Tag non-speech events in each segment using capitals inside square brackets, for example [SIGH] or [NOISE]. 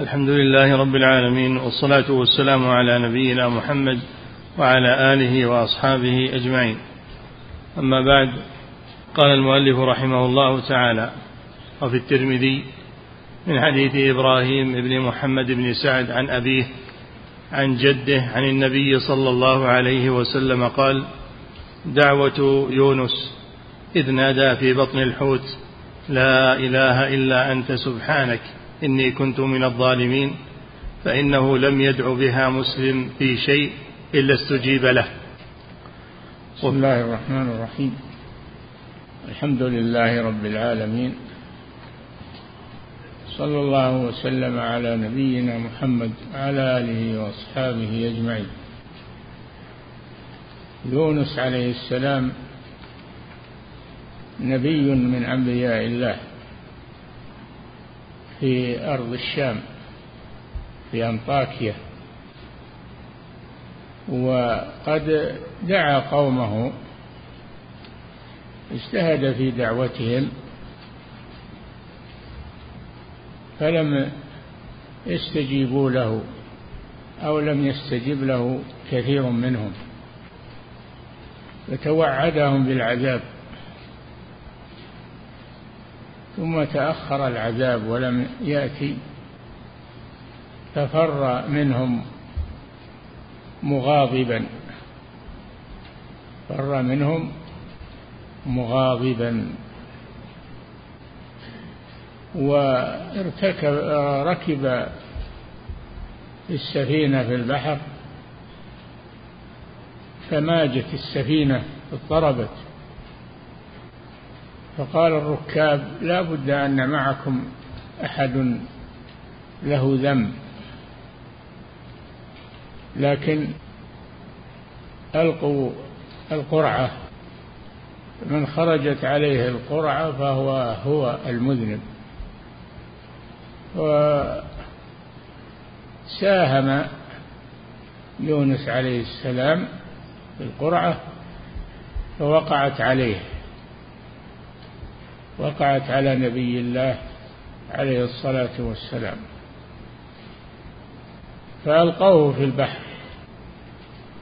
الحمد لله رب العالمين والصلاة والسلام على نبينا محمد وعلى آله وأصحابه أجمعين. أما بعد قال المؤلف رحمه الله تعالى وفي الترمذي من حديث إبراهيم بن محمد بن سعد عن أبيه عن جده عن النبي صلى الله عليه وسلم قال دعوة يونس إذ نادى في بطن الحوت لا إله إلا أنت سبحانك إني كنت من الظالمين فإنه لم يدع بها مسلم في شيء إلا استجيب له. بسم الله الرحمن الرحيم. الحمد لله رب العالمين. صلى الله وسلم على نبينا محمد وعلى آله وأصحابه أجمعين. يونس عليه السلام نبي من أنبياء الله. في أرض الشام في أنطاكيا. وقد دعا قومه اجتهد في دعوتهم فلم يستجيبوا له أو لم يستجب له كثير منهم. فتوعدهم بالعذاب. ثم تأخر العذاب ولم يأتي ففر منهم مغاضبا فر منهم مغاضبا. وارتكب ركب السفينة في البحر فماجت السفينة اضطربت. فقال الركاب لا بد أن معكم أحد له ذنب. لكن ألقوا القرعة. من خرجت عليه القرعة فهو هو المذنب. وساهم يونس عليه السلام في القرعة فوقعت عليه. وقعت على نبي الله عليه الصلاة والسلام. فألقوه في البحر.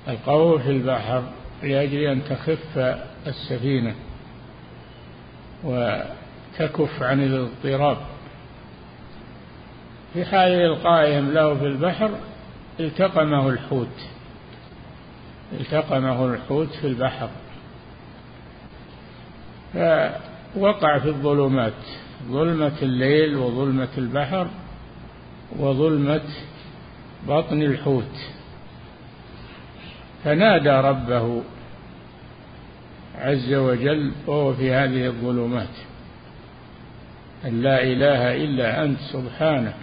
ألقوه في البحر لأجل أن تخف السفينة وتكف عن الاضطراب. في حال إلقائهم له في البحر التقمه الحوت. التقمه الحوت في البحر. فوقع في الظلمات ظلمة الليل وظلمة البحر وظلمة بطن الحوت. فنادى ربه عز وجل وهو في هذه الظلمات أن لا إله إلا أنت سبحانك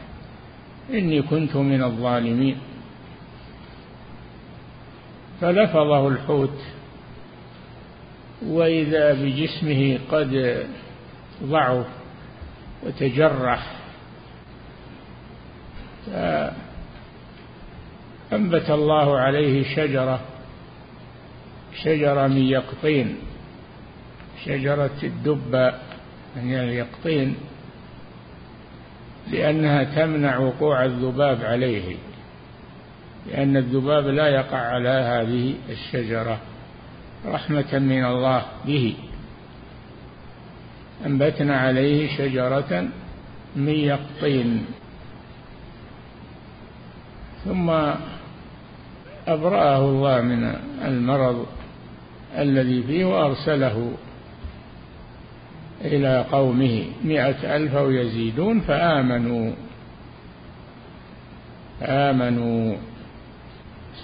إني كنت من الظالمين. فلفظه الحوت وإذا بجسمه قد ضعف وتجرح. فأنبت الله عليه شجرة شجرة من يقطين شجرة الدبة من اليقطين لأنها تمنع وقوع الذباب عليه لأن الذباب لا يقع على هذه الشجرة. رحمة من الله به. أنبتنا عليه شجرة من يقطين. ثم أبرأه الله من المرض الذي فيه وأرسله إلى قومه. مئة ألف أو يزيدون فآمنوا. آمنوا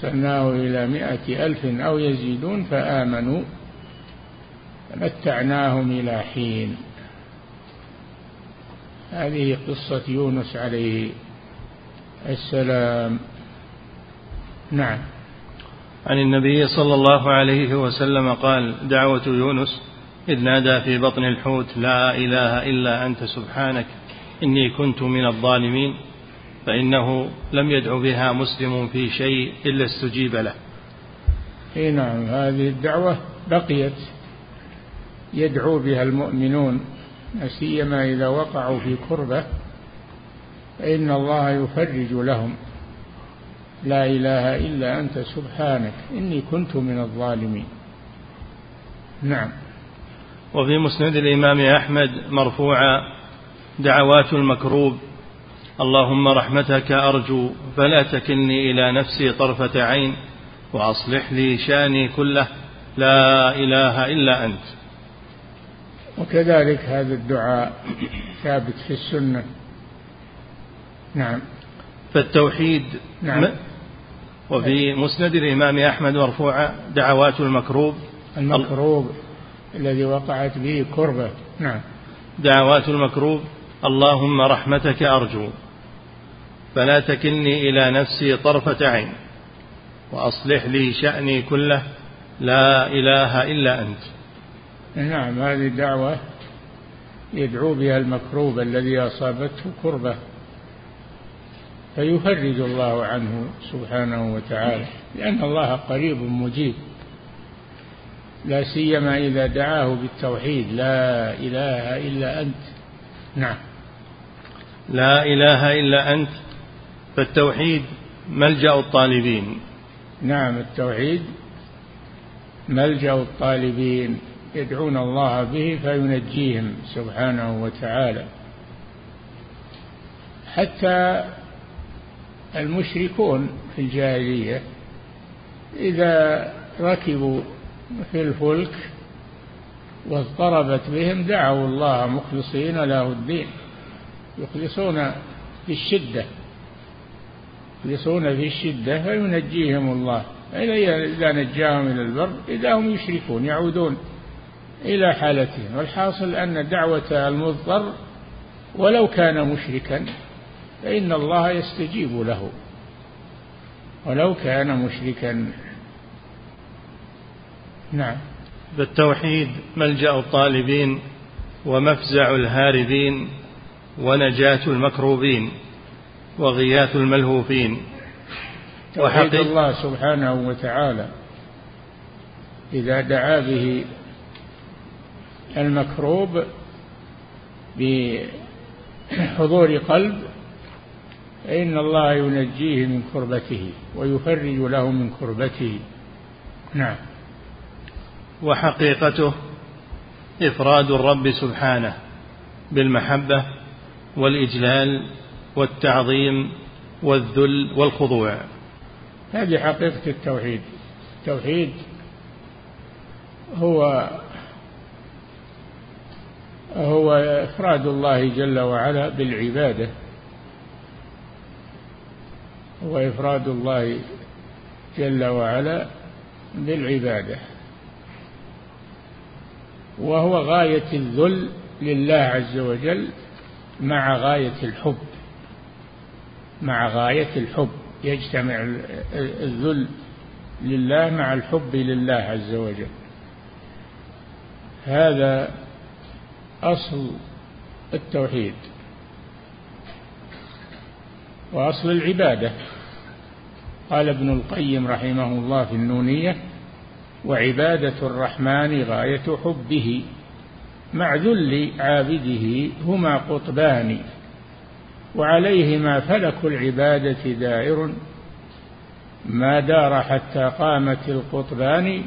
أرسلناه إلى مئة ألف أو يزيدون فآمنوا. فمتعناهم إلى حين. هذه قصة يونس عليه السلام. نعم. عن النبي صلى الله عليه وسلم قال دعوة يونس إذ نادى في بطن الحوت لا إله إلا أنت سبحانك إني كنت من الظالمين. فإنه لم يدع بها مسلم في شيء إلا استجيب له. إي نعم هذه الدعوة بقيت يدعو بها المؤمنون سيما إذا وقعوا في كربة فإن الله يفرج لهم. لا إله إلا أنت سبحانك إني كنت من الظالمين. نعم. وفي مسند الإمام أحمد مرفوعا دعوات المكروب اللهم رحمتك أرجو فلا تكلني إلى نفسي طرفة عين وأصلح لي شأني كله. لا إله إلا أنت. وكذلك هذا الدعاء ثابت في السنة. نعم. فالتوحيد نعم. وفي مسند الإمام أحمد مرفوعة دعوات المكروب. المكروب الذي وقعت به كربة. نعم. دعوات المكروب. اللهم رحمتك أرجو. فلا تكلني إلى نفسي طرفة عين وأصلح لي شأني كله لا إله إلا أنت. نعم هذه دعوة يدعو بها المكروب الذي أصابته كربة فيفرج الله عنه سبحانه وتعالى لأن الله قريب مجيب. لا سيما إذا دعاه بالتوحيد لا إله إلا أنت. نعم. لا إله إلا أنت. فالتوحيد ملجأ الطالبين. نعم التوحيد ملجأ الطالبين يدعون الله به فينجيهم سبحانه وتعالى. حتى المشركون في الجاهلية إذا ركبوا في الفلك واضطربت بهم دعوا الله مخلصين له الدين يخلصون في الشدة. يخلصون في الشدة فينجيهم الله. إذا نجاهم إلى البر إذا هم يشركون يعودون إلى حالتهم. والحاصل أن دعوة المضطر ولو كان مشركا فإن الله يستجيب له. ولو كان مشركا. نعم. بالتوحيد ملجأ الطالبين ومفزع الهاربين ونجاة المكروبين. وغياث الملهوفين. توحيد الله سبحانه وتعالى إذا دعا به المكروب بحضور قلب فإن الله ينجيه من كربته ويفرج له من كربته. نعم. وحقيقته إفراد الرب سبحانه بالمحبة والإجلال والتعظيم والذل والخضوع. هذه حقيقة التوحيد. التوحيد هو هو إفراد الله جل وعلا بالعبادة. هو إفراد الله جل وعلا بالعبادة. وهو غاية الذل لله عز وجل مع غاية الحب. مع غاية الحب يجتمع الذل لله مع الحب لله عز وجل. هذا أصل التوحيد وأصل العبادة. قال ابن القيم رحمه الله في النونية وعبادة الرحمن غاية حبه مع ذل عابده هما قطبان. وعليهما فلك العبادة دائر ما دار حتى قامت القطبان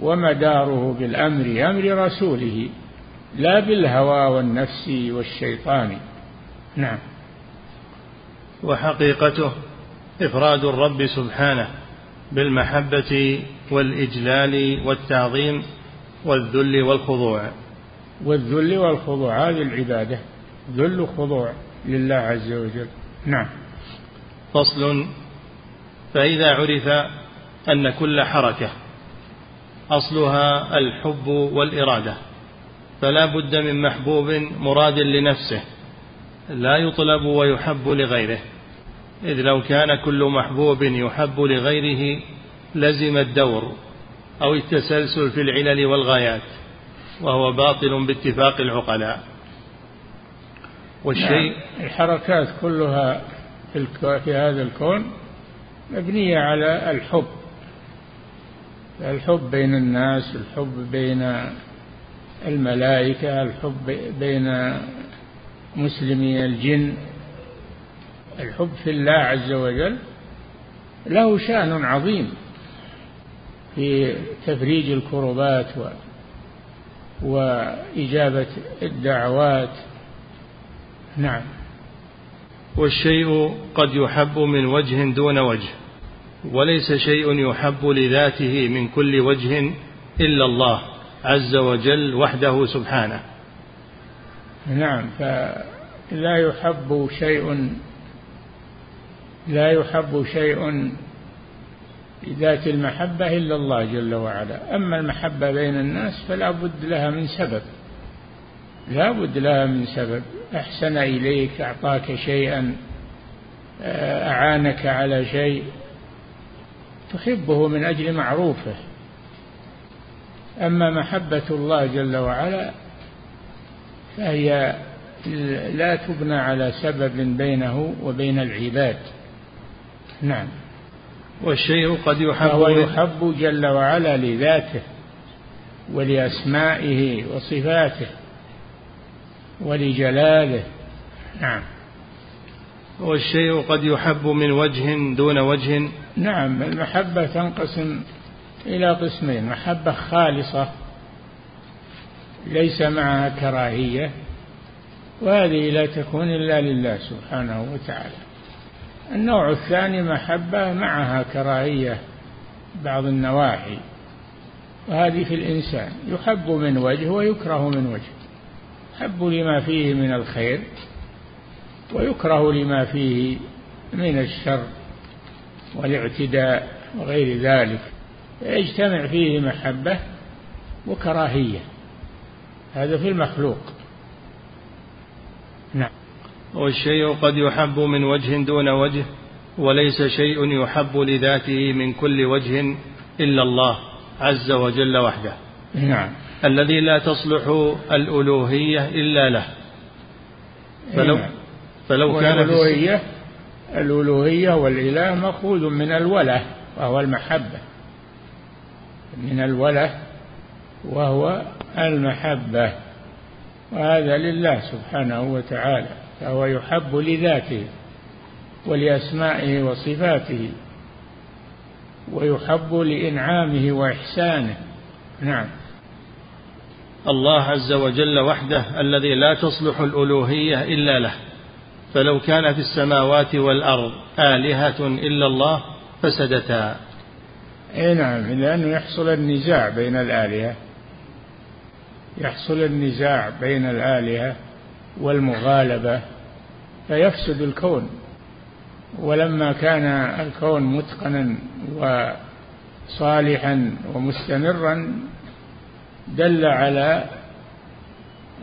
ومداره بالأمر أمر رسوله لا بالهوى والنفس والشيطان. نعم. وحقيقته إفراد الرب سبحانه بالمحبة والإجلال والتعظيم والذل والخضوع. والذل والخضوع هذه العبادة ذل خضوع. لله عز وجل. نعم. فصل. فإذا عرف أن كل حركة أصلها الحب والإرادة فلا بد من محبوب مراد لنفسه لا يطلب ويحب لغيره. إذ لو كان كل محبوب يحب لغيره لزم الدور أو التسلسل في العلل والغايات وهو باطل باتفاق العقلاء. والشيء نعم. الحركات كلها في, في هذا الكون مبنية على الحب. الحب بين الناس الحب بين الملائكة الحب بين مسلمي الجن. الحب في الله عز وجل له شأن عظيم في تفريج الكربات و وإجابة الدعوات. نعم. والشيء قد يحب من وجه دون وجه وليس شيء يحب لذاته من كل وجه إلا الله عز وجل وحده سبحانه. نعم فلا يحب شيء لا يحب شيء ذات المحبة إلا الله جل وعلا. أما المحبة بين الناس فلا بد لها من سبب. لا بد لها من سبب. أحسن إليك أعطاك شيئا أعانك على شيء. تحبه من أجل معروفه. أما محبة الله جل وعلا فهي لا تبنى على سبب بينه وبين العباد. نعم. والشيء قد يحب فهو يحب جل وعلا لذاته ولأسمائه وصفاته. ولجلاله. نعم. والشيء قد يحب من وجه دون وجه. نعم المحبة تنقسم إلى قسمين. محبة خالصة ليس معها كراهية وهذه لا تكون إلا لله سبحانه وتعالى. النوع الثاني محبة معها كراهية بعض النواحي وهذه في الإنسان. يحب من وجه ويكره من وجه. يحب لما فيه من الخير ويكره لما فيه من الشر والاعتداء وغير ذلك. يجتمع فيه محبة وكراهية. هذا في المخلوق. نعم. والشيء قد يحب من وجه دون وجه وليس شيء يحب لذاته من كل وجه إلا الله عز وجل وحده. نعم. الذي لا تصلح الألوهية إلا له. فلو نعم. فلو كان الألوهية الألوهية والإله مأخوذ من الولة وهو المحبة. من الولة وهو المحبة. وهذا لله سبحانه وتعالى فهو يحب لذاته ولأسمائه وصفاته ويحب لإنعامه وإحسانه. نعم. الله عز وجل وحده الذي لا تصلح الألوهية إلا له. فلو كان في السماوات والأرض آلهة إلا الله فسدتا. أي نعم لأنه يحصل النزاع بين الآلهة. يحصل النزاع بين الآلهة والمغالبة فيفسد الكون. ولما كان الكون متقنا وصالحا ومستمرا دل على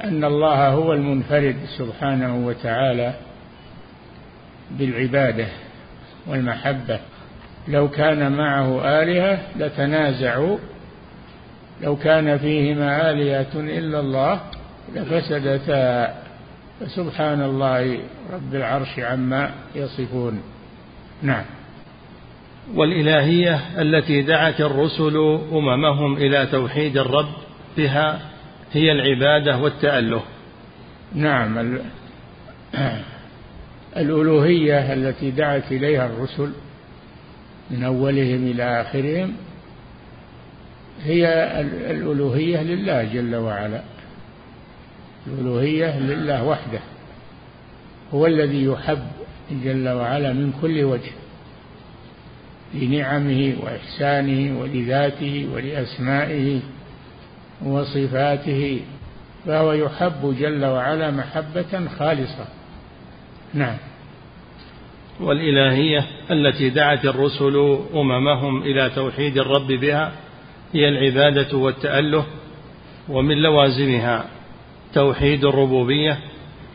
أن الله هو المنفرد سبحانه وتعالى بالعبادة والمحبة. لو كان معه آلهة لتنازعوا لو كان فيهما آلهة إلا الله لفسدتا. فسبحان الله رب العرش عما يصفون. نعم. والإلهية التي دعت الرسل أممهم إلى توحيد الرب بها هي العبادة والتأله نعم الألوهية التي دعت إليها الرسل من أولهم إلى آخرهم هي الألوهية لله جل وعلا. الألوهية لله وحده. هو الذي يحب جل وعلا من كل وجه لنعمه وإحسانه ولذاته ولأسمائه وصفاته فهو يحب جل وعلا محبة خالصة. نعم. والإلهية التي دعت الرسل أممهم إلى توحيد الرب بها هي العبادة والتأله ومن لوازمها توحيد الربوبية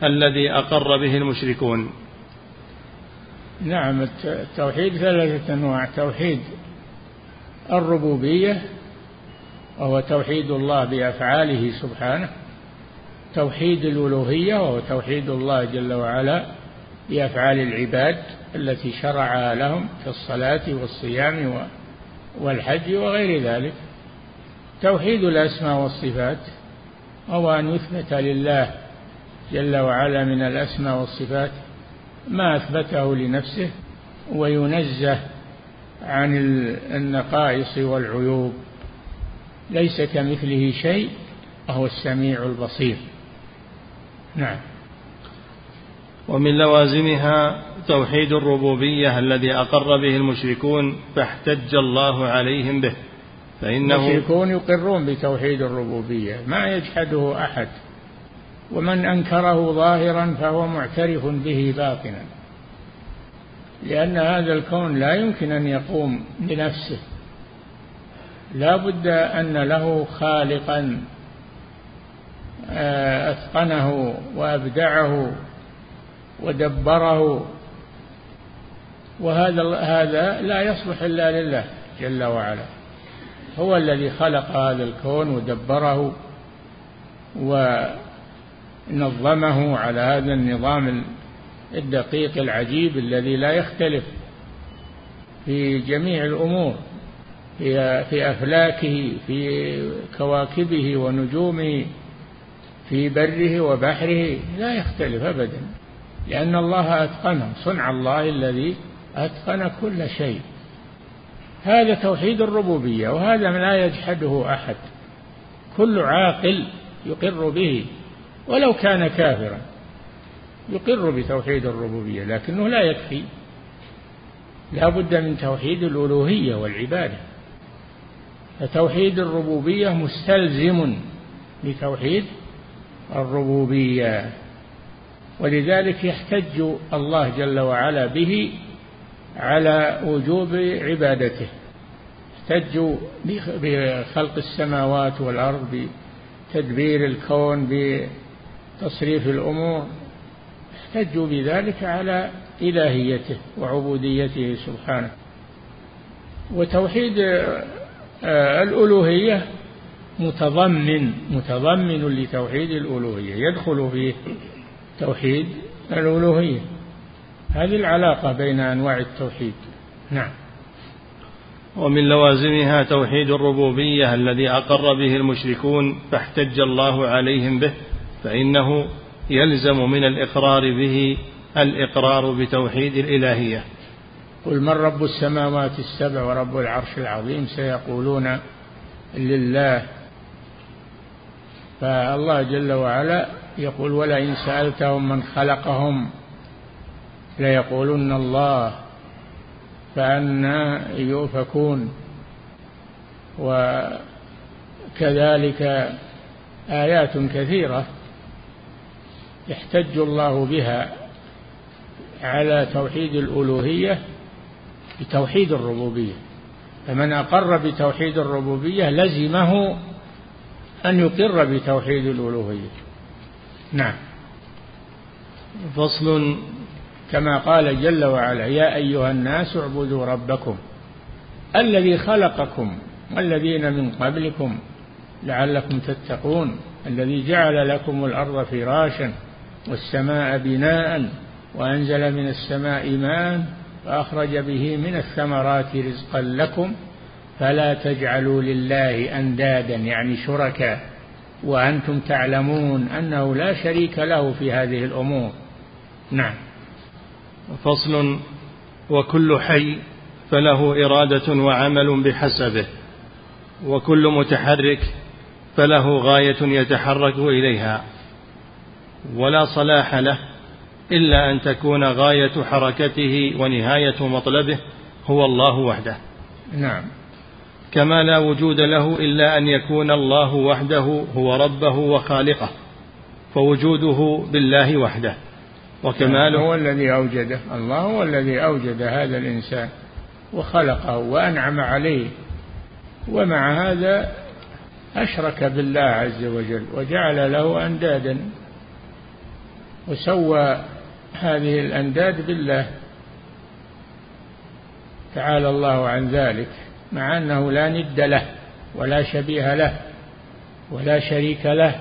الذي أقر به المشركون. نعم التوحيد ثلاثة أنواع. توحيد الربوبية وهو توحيد الله بأفعاله سبحانه توحيد الألوهية وهو توحيد الله جل وعلا بأفعال العباد التي شرعها لهم في الصلاة والصيام والحج وغير ذلك. توحيد الأسماء والصفات وهو أن يثبت لله جل وعلا من الأسماء والصفات ما أثبته لنفسه وينزه عن النقائص والعيوب. ليس كمثله شيء وهو السميع البصير. نعم. ومن لوازمها توحيد الربوبية الذي أقر به المشركون فاحتج الله عليهم به فإنه المشركون يقرون بتوحيد الربوبية ما يجحده أحد. ومن أنكره ظاهرا فهو معترف به باطنا. لأن هذا الكون لا يمكن أن يقوم بنفسه. لا بد أن له خالقا آه، أتقنه وأبدعه ودبره. وهذا هذا لا يصلح إلا لله جل وعلا. هو الذي خلق هذا الكون ودبره ونظمه على هذا النظام الدقيق العجيب الذي لا يختلف في جميع الأمور. في أفلاكه في كواكبه ونجومه في بره وبحره لا يختلف أبدا لأن الله أتقنه صنع الله الذي أتقن كل شيء. هذا توحيد الربوبية وهذا لا يجحده أحد. كل عاقل يقر به ولو كان كافرا يقر بتوحيد الربوبية لكنه لا يكفي. لا بد من توحيد الألوهية والعبادة. فتوحيد الربوبية مستلزم لتوحيد الربوبية. ولذلك يحتج الله جل وعلا به على وجوب عبادته. احتجوا بخلق السماوات والأرض بتدبير الكون بتصريف الأمور. احتجوا بذلك على إلهيته وعبوديته سبحانه. وتوحيد الألوهية متضمن متضمن لتوحيد الألوهية. يدخل فيه توحيد الألوهية. هذه العلاقة بين أنواع التوحيد. نعم. ومن لوازمها توحيد الربوبية الذي أقر به المشركون فاحتج الله عليهم به فإنه يلزم من الإقرار به الإقرار بتوحيد الإلهية. قل من رب السماوات السبع ورب العرش العظيم؟ سيقولون لله. فالله جل وعلا يقول ولئن سألتهم من خلقهم ليقولن الله فأنا يؤفكون. وكذلك آيات كثيرة يحتج الله بها على توحيد الألوهية بتوحيد الربوبية. فمن أقر بتوحيد الربوبية لزمه أن يقر بتوحيد الألوهية. نعم. فصل كما قال جل وعلا يا أيها الناس اعبدوا ربكم الذي خلقكم والذين من قبلكم لعلكم تتقون الذي جعل لكم الأرض فراشا والسماء بناء وأنزل من السماء ماء فأخرج به من الثمرات رزقا لكم فلا تجعلوا لله أندادا يعني شركاء. وأنتم تعلمون أنه لا شريك له في هذه الأمور. نعم. فصل وكل حي فله إرادة وعمل بحسبه وكل متحرك فله غاية يتحرك إليها ولا صلاح له إلا أن تكون غاية حركته ونهاية مطلبه هو الله وحده. نعم. كما لا وجود له إلا أن يكون الله وحده هو ربه وخالقه فوجوده بالله وحده. وكماله هو الذي أوجده الله هو الذي أوجد هذا الإنسان وخلقه وأنعم عليه. ومع هذا أشرك بالله عز وجل وجعل له أندادا وسوى هذه الأنداد بالله. تعالى الله عن ذلك مع أنه لا ند له ولا شبيه له ولا شريك له.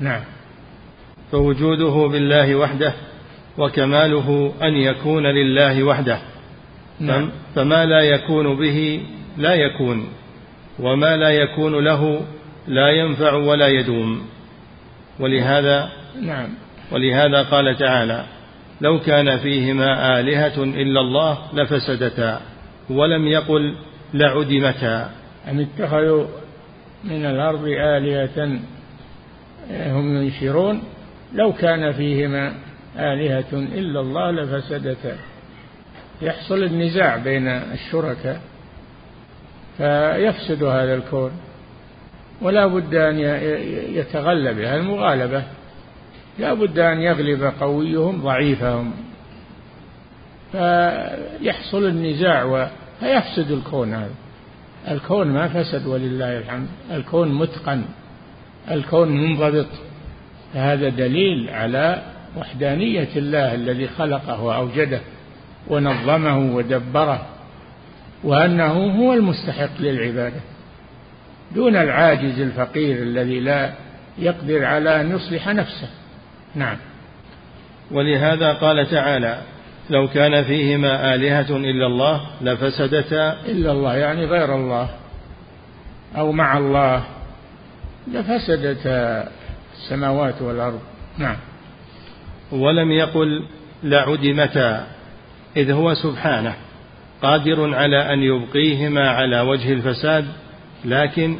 نعم. فوجوده بالله وحده وكماله أن يكون لله وحده. نعم. فما لا يكون به لا يكون وما لا يكون له لا ينفع ولا يدوم. ولهذا نعم. ولهذا قال تعالى لو كان فيهما آلهة إلا الله لفسدتا ولم يقل لعدمتا. أم اتخذوا من الأرض آلهة هم ينشرون؟ لو كان فيهما آلهة إلا الله لفسدتا. يحصل النزاع بين الشركاء فيفسد هذا الكون. ولا بد أن يتغلب المغالبة. لا بد أن يغلب قويهم ضعيفهم. فيحصل النزاع فيفسد الكون هذا. الكون ما فسد ولله الحمد. الكون متقن. الكون منضبط. فهذا دليل على وحدانية الله الذي خلقه وأوجده ونظمه ودبره وأنه هو المستحق للعبادة. دون العاجز الفقير الذي لا يقدر على أن يصلح نفسه. نعم. ولهذا قال تعالى لو كان فيهما آلهة إلا الله لفسدتا إلا الله يعني غير الله أو مع الله لفسدتا السماوات والأرض. نعم. ولم يقل لعدمتا إذ هو سبحانه قادر على أن يبقيهما على وجه الفساد لكن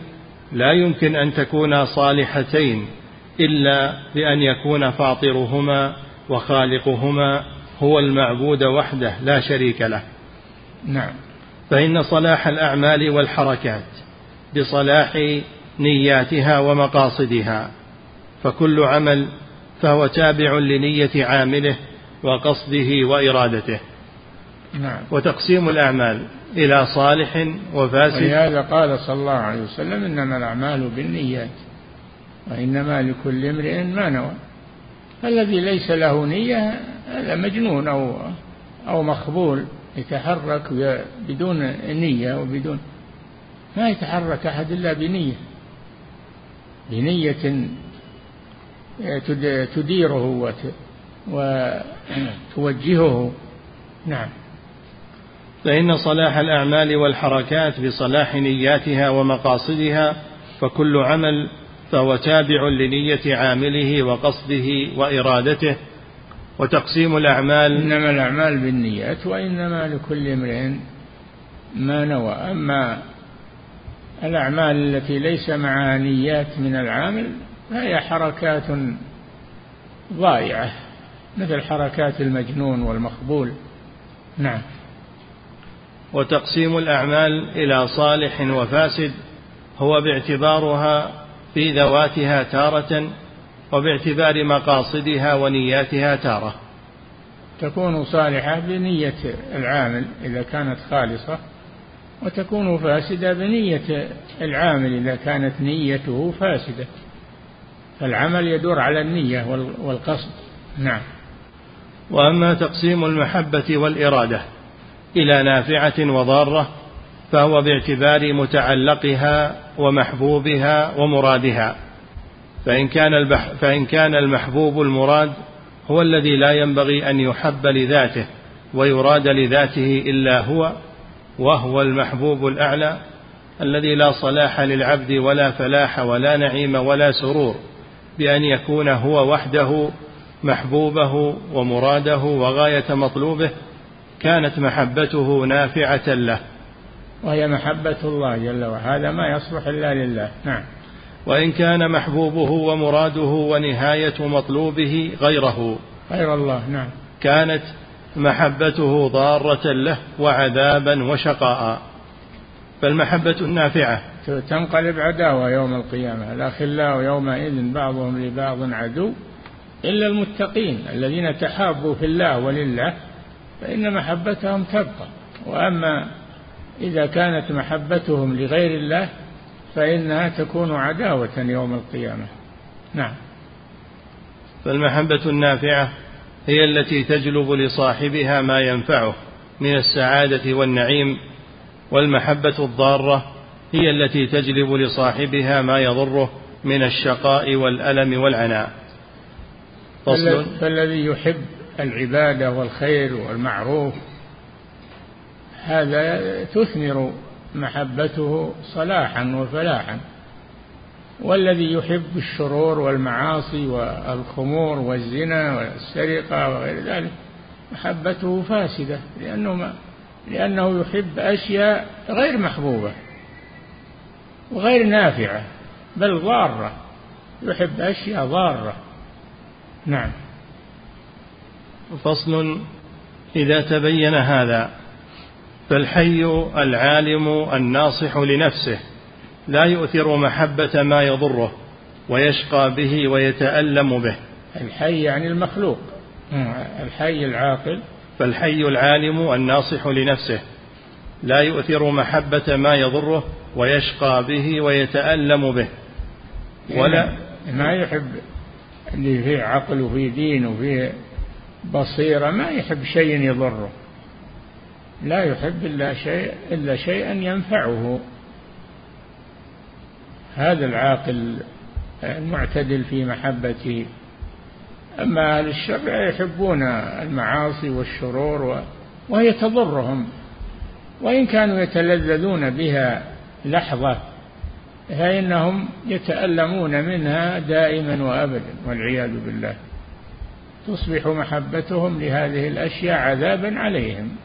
لا يمكن أن تكونا صالحتين إلا بأن يكون فاطرهما وخالقهما هو المعبود وحده لا شريك له. نعم. فإن صلاح الأعمال والحركات بصلاح نياتها ومقاصدها فكل عمل فهو تابع لنية عامله وقصده وإرادته. نعم. وتقسيم الأعمال إلى صالح وفاسد. ولهذا قال صلى الله عليه وسلم إنما الأعمال بالنيات. وإنما لكل امرئ ما نوى. فالذي ليس له نية هذا مجنون أو أو مخبول يتحرك بدون نية وبدون ما يتحرك أحد إلا بنية. بنية تديره وتوجهه. نعم. فإن صلاح الأعمال والحركات بصلاح نياتها ومقاصدها فكل عمل فهو تابع لنية عامله وقصده وإرادته وتقسيم الأعمال إنما الأعمال بالنيات وإنما لكل امرئ ما نوى. أما الأعمال التي ليس معها نيات من العامل فهي حركات ضائعة مثل حركات المجنون والمخبول. نعم. وتقسيم الأعمال إلى صالح وفاسد هو باعتبارها في ذواتها تارة وباعتبار مقاصدها ونياتها تارة. تكون صالحة بنية العامل إذا كانت خالصة وتكون فاسدة بنية العامل إذا كانت نيته فاسدة. فالعمل يدور على النية والقصد. نعم. وأما تقسيم المحبة والإرادة إلى نافعة وضارة فهو باعتبار متعلقها ومحبوبها ومرادها. فإن كان, البح فإن كان المحبوب المراد هو الذي لا ينبغي أن يحب لذاته ويراد لذاته إلا هو وهو المحبوب الأعلى الذي لا صلاح للعبد ولا فلاح ولا نعيم ولا سرور بأن يكون هو وحده محبوبه ومراده وغاية مطلوبه كانت محبته نافعة له. وهي محبة الله جل وعلا. هذا ما يصلح إلا لله. نعم. وإن كان محبوبه ومراده ونهاية مطلوبه غيره. غير الله. نعم. كانت محبته ضارة له وعذابا وشقاء. فالمحبة النافعة. تنقلب عداوة يوم القيامة. الأخلاء يومئذ بعضهم لبعض عدو. إلا المتقين الذين تحابوا في الله ولله فإن محبتهم تبقى. وأما إذا كانت محبتهم لغير الله فإنها تكون عداوة يوم القيامة. نعم. فالمحبة النافعة هي التي تجلب لصاحبها ما ينفعه من السعادة والنعيم والمحبة الضارة هي التي تجلب لصاحبها ما يضره من الشقاء والألم والعناء. فصل. فالذي يحب العبادة والخير والمعروف هذا تثمر محبته صلاحا وفلاحا. والذي يحب الشرور والمعاصي والخمور والزنا والسرقة وغير ذلك محبته فاسدة لأنه ما لأنه يحب أشياء غير محبوبة وغير نافعة بل ضارة يحب أشياء ضارة. نعم. فصل إذا تبين هذا. فالحي العالم الناصح لنفسه لا يؤثر محبة ما يضره ويشقى به ويتألم به. الحي يعني المخلوق. الحي العاقل. فالحي العالم الناصح لنفسه لا يؤثر محبة ما يضره ويشقى به ويتألم به. ولا ما يحب اللي فيه عقل وفيه دين وفيه بصيرة ما يحب شيء يضره. لا يحب إلا شيء إلا شيئا ينفعه. هذا العاقل المعتدل في محبته. أما أهل الشر يحبون المعاصي والشرور وهي تضرهم وإن كانوا يتلذذون بها لحظة فإنهم يتألمون منها دائما وأبدا والعياذ بالله. تصبح محبتهم لهذه الأشياء عذابا عليهم.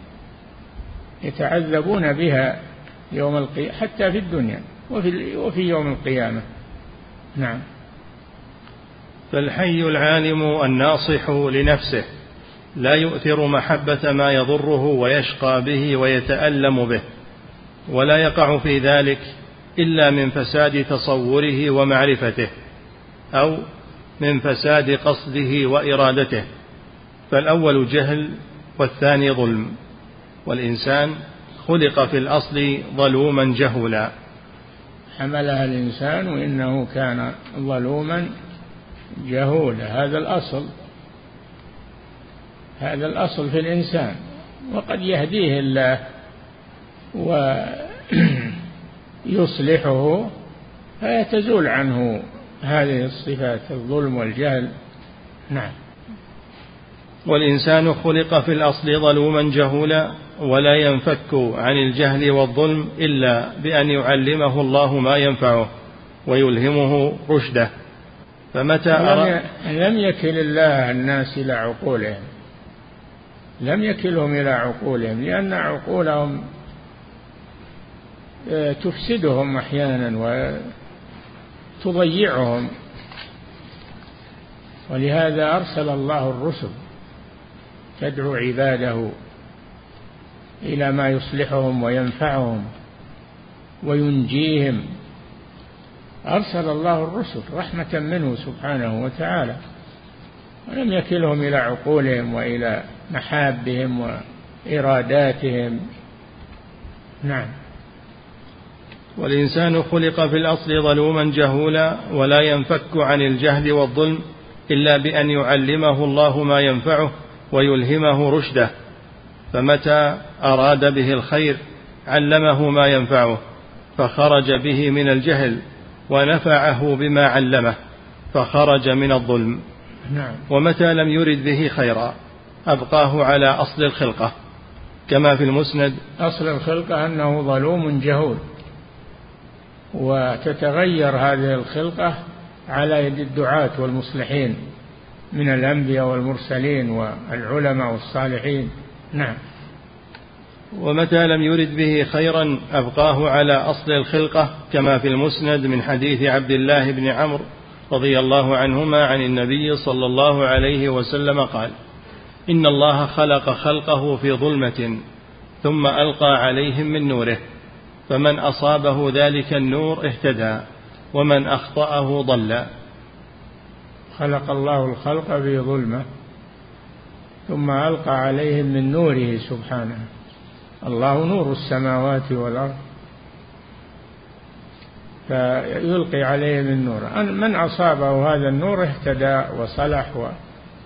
يتعذبون بها يوم القيامة حتى في الدنيا وفي, وفي يوم القيامة. نعم. فالحي العالم الناصح لنفسه لا يؤثر محبة ما يضره ويشقى به ويتألم به ولا يقع في ذلك إلا من فساد تصوره ومعرفته أو من فساد قصده وإرادته. فالأول جهل والثاني ظلم. والإنسان خلق في الأصل ظلوما جهولا. حملها الإنسان وإنه كان ظلوما جهولا. هذا الأصل. هذا الأصل في الإنسان. وقد يهديه الله ويصلحه فيتزول عنه هذه الصفات الظلم والجهل. نعم. والإنسان خلق في الأصل ظلوما جهولا ولا ينفك عن الجهل والظلم إلا بأن يعلمه الله ما ينفعه ويلهمه رشده. فمتى أرى لم يكل الله الناس إلى عقولهم. لم يكلهم إلى عقولهم لأن عقولهم آه، تفسدهم أحيانا وتضيعهم. ولهذا أرسل الله الرسل تدعو عباده إلى ما يصلحهم وينفعهم وينجيهم. أرسل الله الرسل رحمة منه سبحانه وتعالى ولم يكلهم إلى عقولهم وإلى محابهم وإراداتهم. نعم. والإنسان خلق في الأصل ظلوما جهولا ولا ينفك عن الجهل والظلم إلا بأن يعلمه الله ما ينفعه ويلهمه رشده. فمتى أراد به الخير علمه ما ينفعه فخرج به من الجهل ونفعه بما علمه فخرج من الظلم. نعم. ومتى لم يرد به خيرا؟ أبقاه على أصل الخلقة كما في المسند. أصل الخلقة أنه ظلوم جهول وتتغير هذه الخلقة على يد الدعاة والمصلحين من الأنبياء والمرسلين والعلماء والصالحين. نعم. ومتى لم يرد به خيرا أبقاه على أصل الخلقة كما في المسند من حديث عبد الله بن عمرو رضي الله عنهما عن النبي صلى الله عليه وسلم قال إن الله خلق خلقه في ظلمة ثم ألقى عليهم من نوره فمن أصابه ذلك النور اهتدى ومن أخطأه ضل. خلق الله الخلق في ظلمة ثم ألقى عليهم من نوره سبحانه. الله نور السماوات والأرض. فيلقي عليهم النور من أصابه هذا النور اهتدى وصلح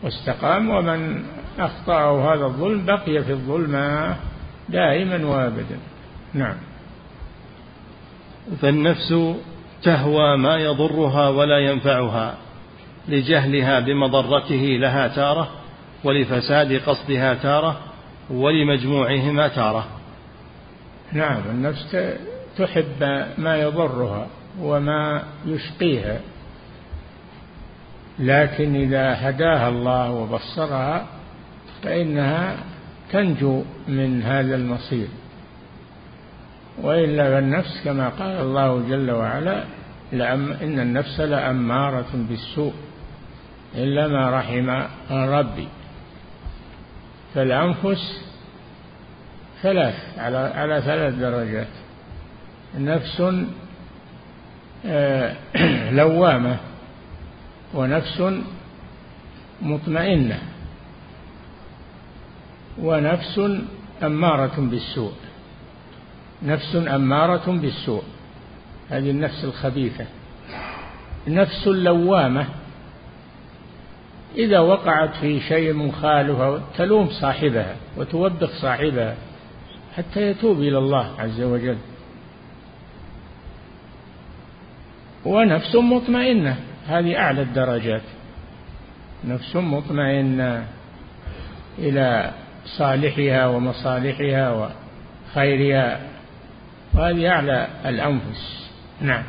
واستقام ومن أخطأه هذا الظلم بقي في الظلمة دائما وابدا. نعم. فالنفس تهوى ما يضرها ولا ينفعها لجهلها بمضرته لها تارة. ولفساد قصدها تارة ولمجموعهما تارة. نعم النفس تحب ما يضرها وما يشقيها. لكن إذا هداها الله وبصرها فإنها تنجو من هذا المصير. وإلا فالنفس كما قال الله جل وعلا لأم إن النفس لأمارة بالسوء إلا ما رحم ربي. فالأنفس ثلاث على على ثلاث درجات. نفس آه، [CLEARS THROAT] لوامة ونفس مطمئنة ونفس أمارة بالسوء. نفس أمارة بالسوء. هذه النفس الخبيثة. نفس لوامة إذا وقعت في شيء مخالف تلوم صاحبها وتوبخ صاحبها حتى يتوب إلى الله عز وجل. ونفس مطمئنة هذه أعلى الدرجات. نفس مطمئنة إلى صالحها ومصالحها وخيرها. وهذه أعلى الأنفس. نعم.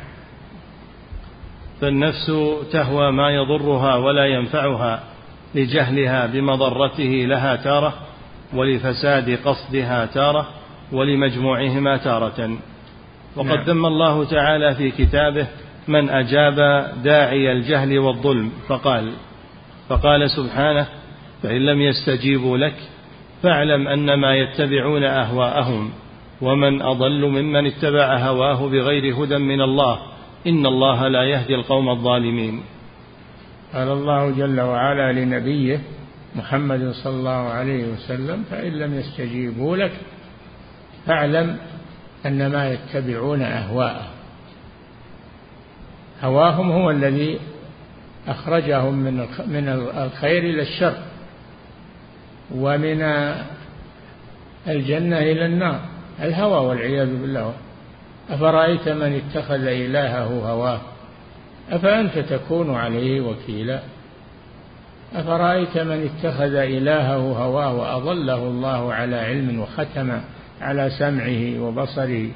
فالنفس تهوى ما يضرها ولا ينفعها لجهلها بمضرته لها تارة ولفساد قصدها تارة ولمجموعهما تارة وقد نعم. ذم الله تعالى في كتابه من أجاب داعي الجهل والظلم فقال فقال سبحانه فإن لم يستجيبوا لك فاعلم أنما يتبعون أهواءهم ومن أضل ممن اتبع هواه بغير هدى من الله إن الله لا يهدي القوم الظالمين. قال الله جل وعلا لنبيه محمد صلى الله عليه وسلم فإن لم يستجيبوا لك فاعلم انما يتبعون اهواءهم هواهم هو الذي أخرجهم من من الخير إلى الشر ومن الجنة إلى النار الهوى والعياذ بالله. أفرأيت من اتخذ إلهه هواه؟ أفأنت تكون عليه وكيلا؟ أفرأيت من اتخذ إلهه هواه وأضله الله على علم وختم على سمعه وبصره؟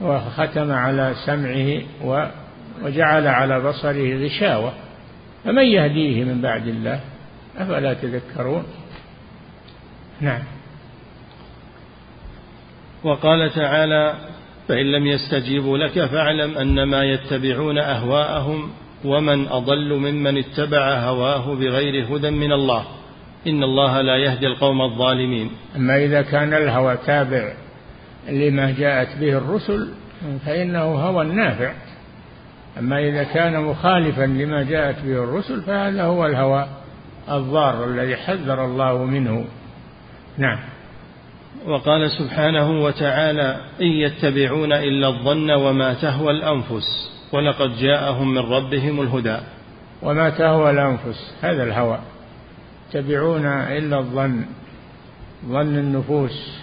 وختم على سمعه وجعل على بصره غشاوة. فمن يهديه من بعد الله؟ أفلا تذكرون؟ نعم. وقال تعالى فإن لم يستجيبوا لك فاعلم أنما يتبعون أهواءهم ومن أضل ممن اتبع هواه بغير هدى من الله. إن الله لا يهدي القوم الظالمين. أما إذا كان الهوى تابع لما جاءت به الرسل فإنه هوى نافع. أما إذا كان مخالفا لما جاءت به الرسل فهذا هو الهوى الضار الذي حذر الله منه. نعم. وقال سبحانه وتعالى إن يتبعون إلا الظن وما تهوى الأنفس ولقد جاءهم من ربهم الهدى. وما تهوى الأنفس هذا الهوى. يتبعون إلا الظن ظن النفوس.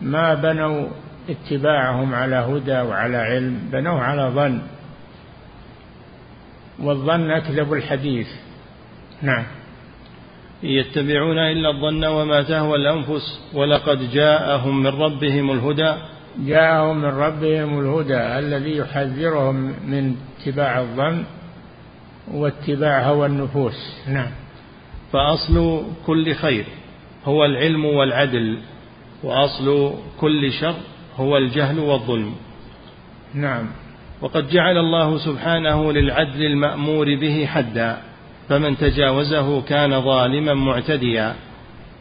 ما بنوا اتباعهم على هدى وعلى علم بنوه على ظن. والظن أكذب الحديث. نعم. يتبعون إلا الظن وما تهوى الأنفس ولقد جاءهم من ربهم الهدى. جاءهم من ربهم الهدى الذي يحذرهم من اتباع الظن واتباع هوى النفوس. نعم. فأصل كل خير هو العلم والعدل وأصل كل شر هو الجهل والظلم. نعم. وقد جعل الله سبحانه للعدل المأمور به حدا. فمن تجاوزه كان ظالما معتديا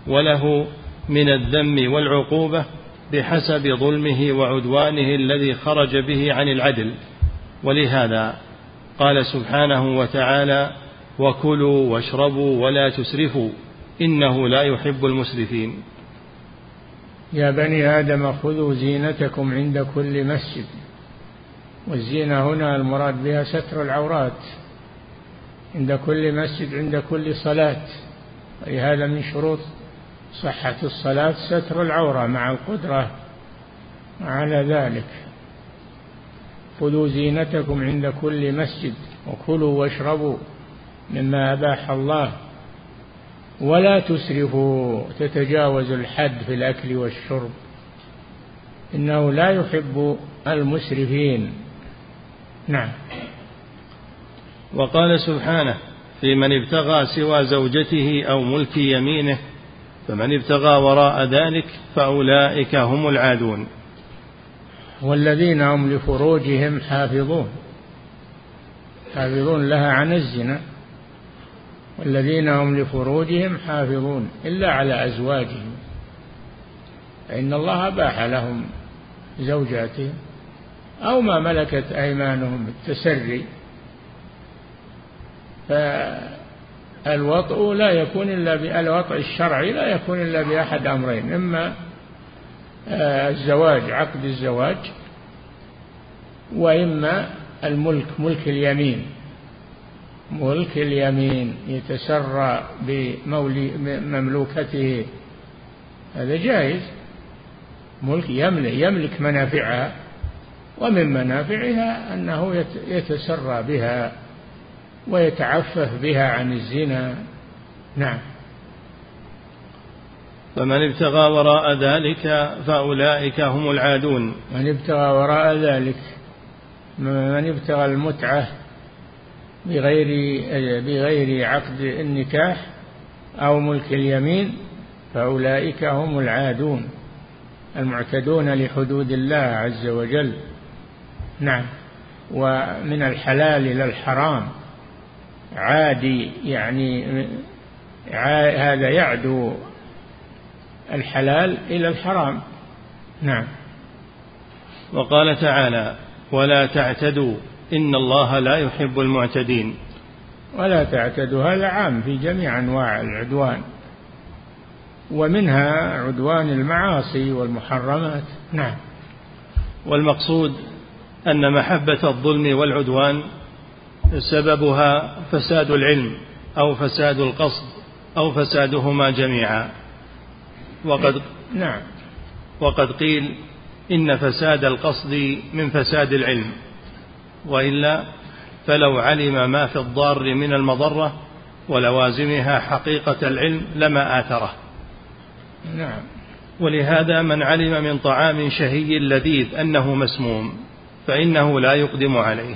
وله من الذم والعقوبة بحسب ظلمه وعدوانه الذي خرج به عن العدل. ولهذا قال سبحانه وتعالى وكلوا واشربوا ولا تسرفوا إنه لا يحب المسرفين. يا بني آدم خذوا زينتكم عند كل مسجد والزينة هنا المراد بها ستر العورات. عند كل مسجد عند كل صلاة. ولهذا من شروط صحة الصلاة ستر العورة مع القدرة. على ذلك خذوا زينتكم عند كل مسجد وكلوا واشربوا مما أباح الله. ولا تسرفوا تتجاوزوا الحد في الأكل والشرب. إنه لا يحب المسرفين. نعم. وقال سبحانه في من ابتغى سوى زوجته أو ملك يمينه فمن ابتغى وراء ذلك فأولئك هم العادون. والذين هم لفروجهم حافظون. حافظون لها عن الزنا. والذين هم لفروجهم حافظون إلا على أزواجهم. فإن الله أباح لهم زوجاتهم أو ما ملكت أيمانهم بالتسري. فالوطء لا يكون إلا الوطء الشرعي لا يكون إلا بأحد أمرين إما آه، الزواج عقد الزواج وإما الملك ملك اليمين. ملك اليمين يتسرى بمملوكته. هذا جائز. ملك يملك, يملك منافعها ومن منافعها أنه يتسرى بها. ويتعفف بها عن الزنا. نعم. فمن ابتغى وراء ذلك فأولئك هم العادون. من ابتغى وراء ذلك من ابتغى المتعة بغير بغير عقد النكاح أو ملك اليمين فأولئك هم العادون المعتدون لحدود الله عز وجل. نعم. ومن الحلال إلى الحرام. عادي يعني هذا يعدو الحلال إلى الحرام. نعم. وقال تعالى ولا تعتدوا إن الله لا يحب المعتدين. ولا تعتدوا هذا عام في جميع أنواع العدوان. ومنها عدوان المعاصي والمحرمات. نعم. والمقصود أن محبة الظلم والعدوان سببها فساد العلم أو فساد القصد أو فسادهما جميعا. وقد نعم. وقد قيل إن فساد القصد من فساد العلم وإلا فلو علم ما في الضار من المضرة ولوازمها حقيقة العلم لما آثره. نعم. ولهذا من علم من طعام شهي لذيذ أنه مسموم فإنه لا يقدم عليه.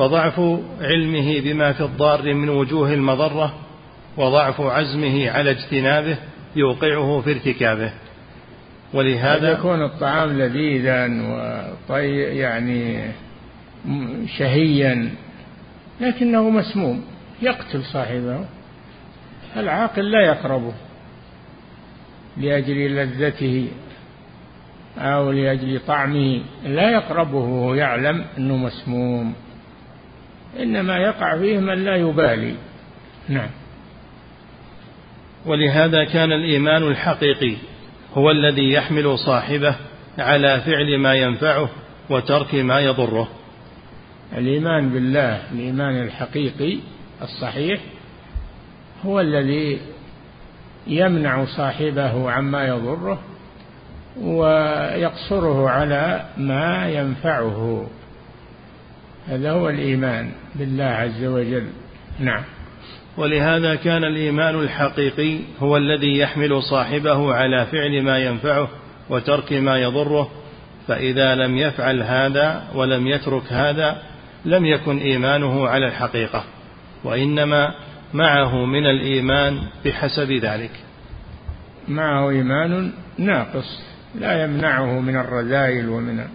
فضعف علمه بما في الضار من وجوه المضرة وضعف عزمه على اجتنابه يوقعه في ارتكابه. ولهذا يكون الطعام لذيذا وطي يعني شهيا لكنه مسموم يقتل صاحبه. العاقل لا يقربه لأجل لذته أو لأجل طعمه لا يقربه وهو يعلم أنه مسموم. إنما يقع فيه من لا يبالي. نعم. ولهذا كان الإيمان الحقيقي هو الذي يحمل صاحبه على فعل ما ينفعه وترك ما يضره. الإيمان بالله الإيمان الحقيقي الصحيح هو الذي يمنع صاحبه عما يضره ويقصره على ما ينفعه. هذا هو الإيمان بالله عز وجل. نعم. ولهذا كان الإيمان الحقيقي هو الذي يحمل صاحبه على فعل ما ينفعه وترك ما يضره. فإذا لم يفعل هذا ولم يترك هذا لم يكن إيمانه على الحقيقة وإنما معه من الإيمان بحسب ذلك. معه إيمان ناقص لا يمنعه من الرذائل ومن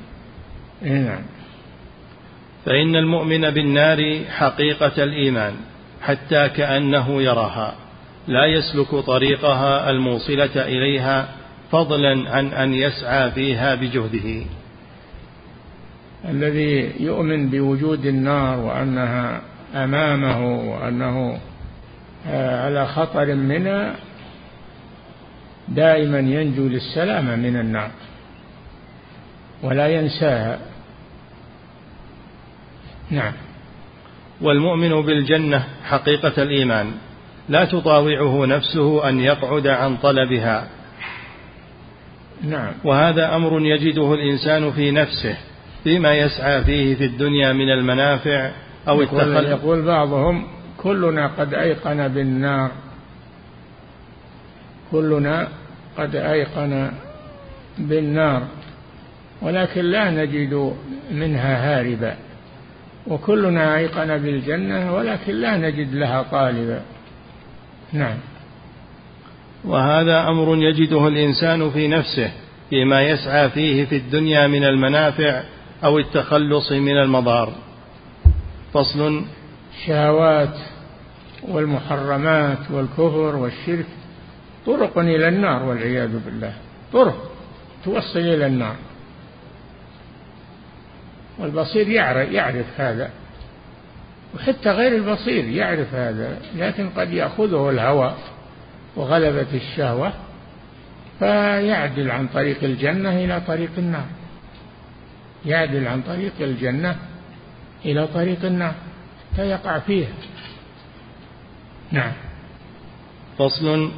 نعم. فإن المؤمن بالنار حقيقة الإيمان حتى كأنه يراها لا يسلك طريقها الموصلة إليها فضلا عن أن يسعى فيها بجهده. الذي يؤمن بوجود النار وأنها أمامه وأنه آه، على خطر منها دائما ينجو للسلامة من النار ولا ينساها. نعم. والمؤمن بالجنة حقيقة الإيمان لا تطاوعه نفسه أن يقعد عن طلبها. نعم. وهذا أمر يجده الإنسان في نفسه فيما يسعى فيه في الدنيا من المنافع أو التخلف يقول بعضهم كلنا قد أيقن بالنار. كلنا قد أيقن بالنار. ولكن لا نجد منها هاربا. وكلنا أيقن بالجنة ولكن لا نجد لها طالبا. نعم. وهذا أمر يجده الإنسان في نفسه فيما يسعى فيه في الدنيا من المنافع أو التخلص من المضار. فصل. الشهوات والمحرمات والكفر والشرك طرق إلى النار والعياذ بالله. طرق توصل إلى النار. والبصير يعرف, يعرف هذا. وحتى غير البصير يعرف هذا لكن قد يأخذه الهوى وغلبة الشهوة فيعدل عن طريق الجنة إلى طريق النار. يعدل عن طريق الجنة إلى طريق النار. فيقع فيها. نعم. فصل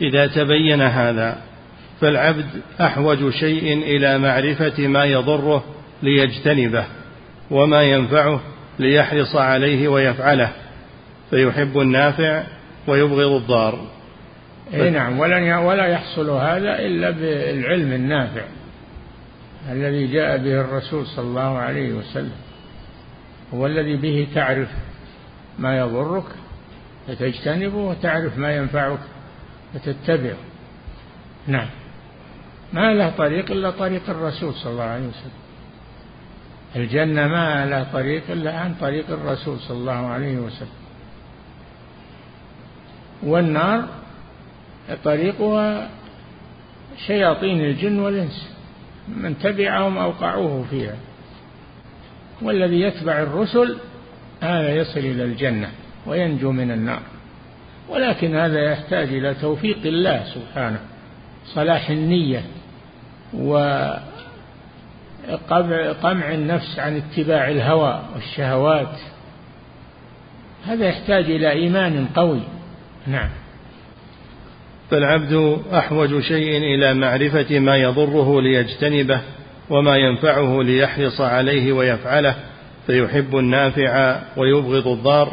إذا تبين هذا فالعبد أحوج شيء إلى معرفة ما يضره ليجتنبه وما ينفعه ليحرص عليه ويفعله. فيحب النافع ويبغض الضار. اي نعم. ولا ولا يحصل هذا إلا بالعلم النافع الذي جاء به الرسول صلى الله عليه وسلم. هو الذي به تعرف ما يضرك فتجتنبه وتعرف ما ينفعك فتتبعه نعم. ما له طريق إلا طريق الرسول صلى الله عليه وسلم. الجنة ما له طريق إلا عن طريق الرسول صلى الله عليه وسلم. والنار طريقها شياطين الجن والإنس من تبعهم أوقعوه فيها. والذي يتبع الرسل هذا يصل إلى الجنة وينجو من النار. ولكن هذا يحتاج إلى توفيق الله سبحانه صلاح النية وقمع النفس عن اتباع الهوى والشهوات. هذا يحتاج إلى إيمان قوي. نعم. فالعبد أحوج شيء إلى معرفة ما يضره ليجتنبه وما ينفعه ليحرص عليه ويفعله فيحب النافع ويبغض الضار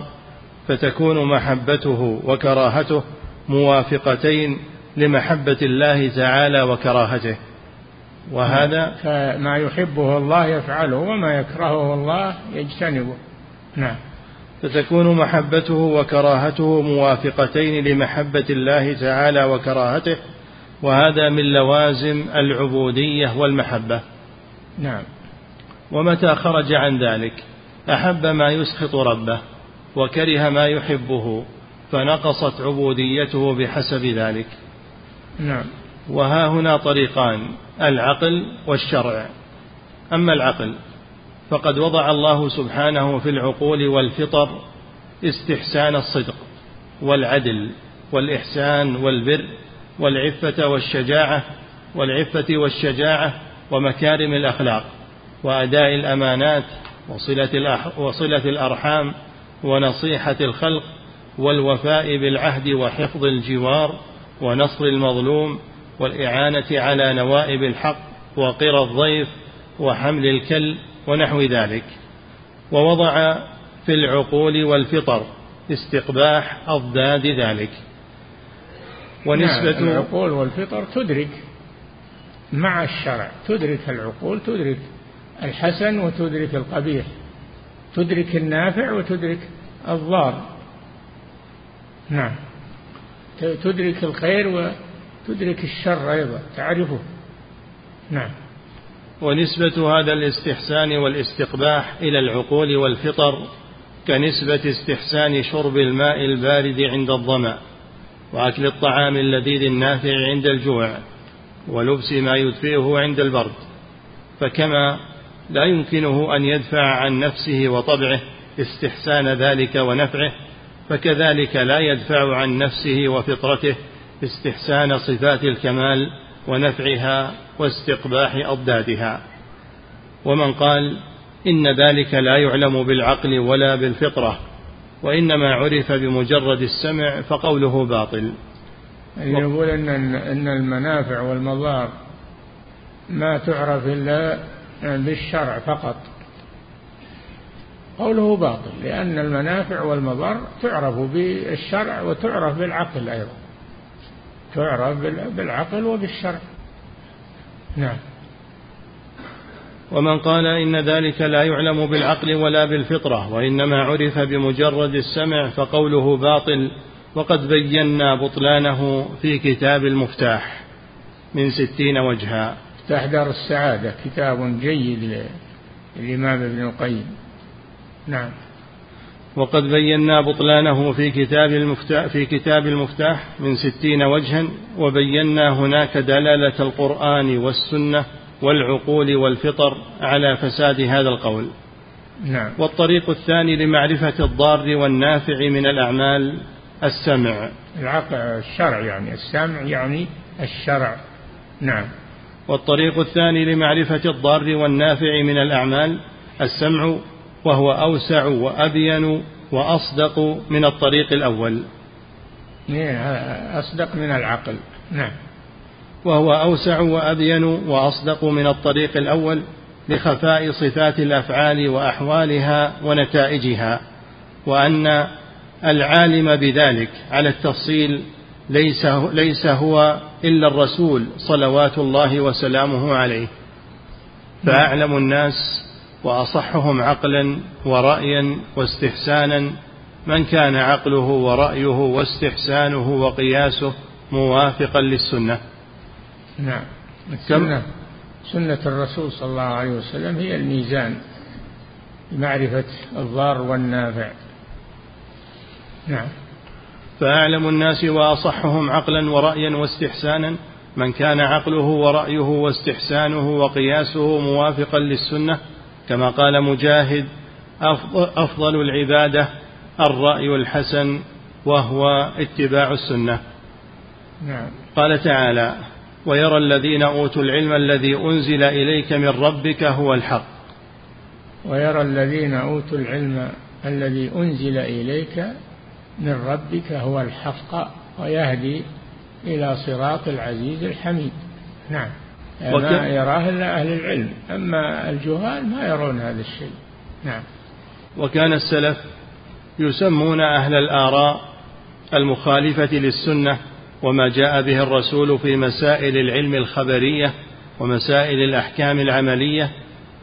فتكون محبته وكراهته موافقتين لمحبة الله تعالى وكراهته. وهذا فما يحبه الله يفعله وما يكرهه الله يجتنبه. نعم. فتكون محبته وكراهته موافقتين لمحبة الله تعالى وكراهته وهذا من لوازم العبودية والمحبة. نعم. ومتى خرج عن ذلك؟ أحب ما يسخط ربه وكره ما يحبه فنقصت عبوديته بحسب ذلك. نعم. وها هنا طريقان. العقل والشرع. أما العقل فقد وضع الله سبحانه في العقول والفطر استحسان الصدق والعدل والإحسان والبر والعفة والشجاعة والعفة والشجاعة ومكارم الأخلاق وأداء الأمانات وصلة, وصلة الأرحام ونصيحة الخلق والوفاء بالعهد وحفظ الجوار ونصر المظلوم والإعانة على نوائب الحق وقرى الضيف وحمل الكل ونحو ذلك. ووضع في العقول والفطر استقباح أضداد ذلك. ونسبة نعم العقول والفطر تدرك مع الشرع. تدرك العقول تدرك الحسن وتدرك القبيح. تدرك النافع وتدرك الضار. نعم. تدرك الخير وتدرك الشر أيضا تعرفه. نعم. ونسبة هذا الاستحسان والاستقباح إلى العقول والفطر كنسبة استحسان شرب الماء البارد عند الظمأ وأكل الطعام اللذيذ النافع عند الجوع ولبس ما يدفئه عند البرد. فكما لا يمكنه أن يدفع عن نفسه وطبعه استحسان ذلك ونفعه فكذلك لا يدفع عن نفسه وفطرته استحسان صفات الكمال ونفعها واستقباح أضدادها. ومن قال إن ذلك لا يعلم بالعقل ولا بالفطرة وإنما عرف بمجرد السمع فقوله باطل. يقول إن إن المنافع والمضار ما تعرف إلا بالشرع فقط. قوله باطل لأن المنافع والمضار تعرف بالشرع وتعرف بالعقل أيضا. تعرف بالعقل وبالشرع. نعم. ومن قال إن ذلك لا يعلم بالعقل ولا بالفطرة وإنما عرف بمجرد السمع فقوله باطل وقد بينا بطلانه في كتاب المفتاح من ستين وجها. مفتاح دار السعادة كتاب جيد للإمام ابن القيم. نعم. وقد بينا بطلانه في كتاب المفتاح في كتاب المفتاح من ستين وجها وبينا هناك دلالة القرآن والسنة والعقول والفطر على فساد هذا القول. نعم. والطريق الثاني لمعرفة الضار والنافع من الأعمال السمع. العقل الشرع يعني السمع يعني الشرع. نعم. والطريق الثاني لمعرفة الضار والنافع من الأعمال السمع. وهو أوسع وأبين وأصدق من الطريق الأول. أصدق من العقل. نعم. وهو أوسع وأبين وأصدق من الطريق الأول لخفاء صفات الأفعال وأحوالها ونتائجها وأن العالم بذلك على التفصيل ليس ليس هو إلا الرسول صلوات الله وسلامه عليه. فأعلم الناس وأصحهم عقلا ورأيا واستحسانا. من كان عقله ورأيه واستحسانه وقياسه موافقا للسنة. نعم. السنة. سنة الرسول صلى الله عليه وسلم هي الميزان لمعرفة الضار والنافع. نعم. فأعلم الناس وأصحهم عقلا ورأيا واستحسانا. من كان عقله ورأيه واستحسانه وقياسه موافقا للسنة كما قال مجاهد أفضل العبادة الرأي الحسن وهو اتباع السنة. نعم. قال تعالى ويرى الذين أوتوا العلم الذي أنزل إليك من ربك هو الحق. ويرى الذين أوتوا العلم الذي أنزل إليك من ربك هو الحق ويهدي إلى صراط العزيز الحميد. نعم. ما يراه إلا أهل العلم. أما الجهال ما يرون هذا الشيء. نعم. وكان السلف يسمون أهل الآراء المخالفة للسنة وما جاء به الرسول في مسائل العلم الخبرية ومسائل الأحكام العملية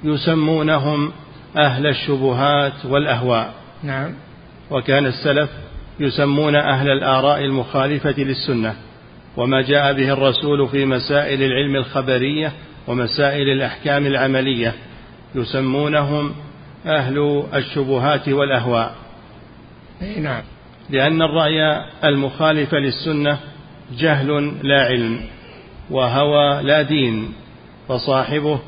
يسمونهم أهل الشبهات والأهواء. نعم. وكان السلف يسمون أهل الآراء المخالفة للسنة. وما جاء به الرسول في مسائل العلم الخبرية ومسائل الأحكام العملية يسمونهم أهل الشبهات والأهواء. نعم. لأن الرأي المخالف للسنة جهل لا علم وهوى لا دين فصاحبه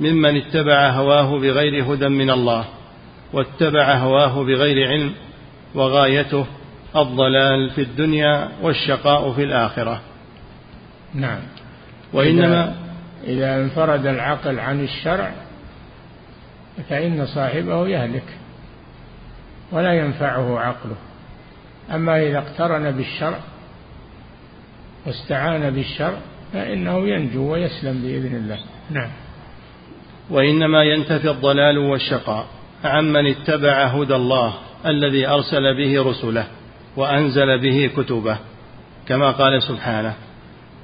ممن اتبع هواه بغير هدى من الله واتبع هواه بغير علم وغايته الضلال في الدنيا والشقاء في الآخرة. نعم. وإنما إذا انفرد العقل عن الشرع فإن صاحبه يهلك ولا ينفعه عقله. أما إذا اقترن بالشرع واستعان بالشرع فإنه ينجو ويسلم بإذن الله. نعم. وإنما ينتفي الضلال والشقاء عمن اتبع هدى الله الذي أرسل به رسله وأنزل به كتبه كما قال سبحانه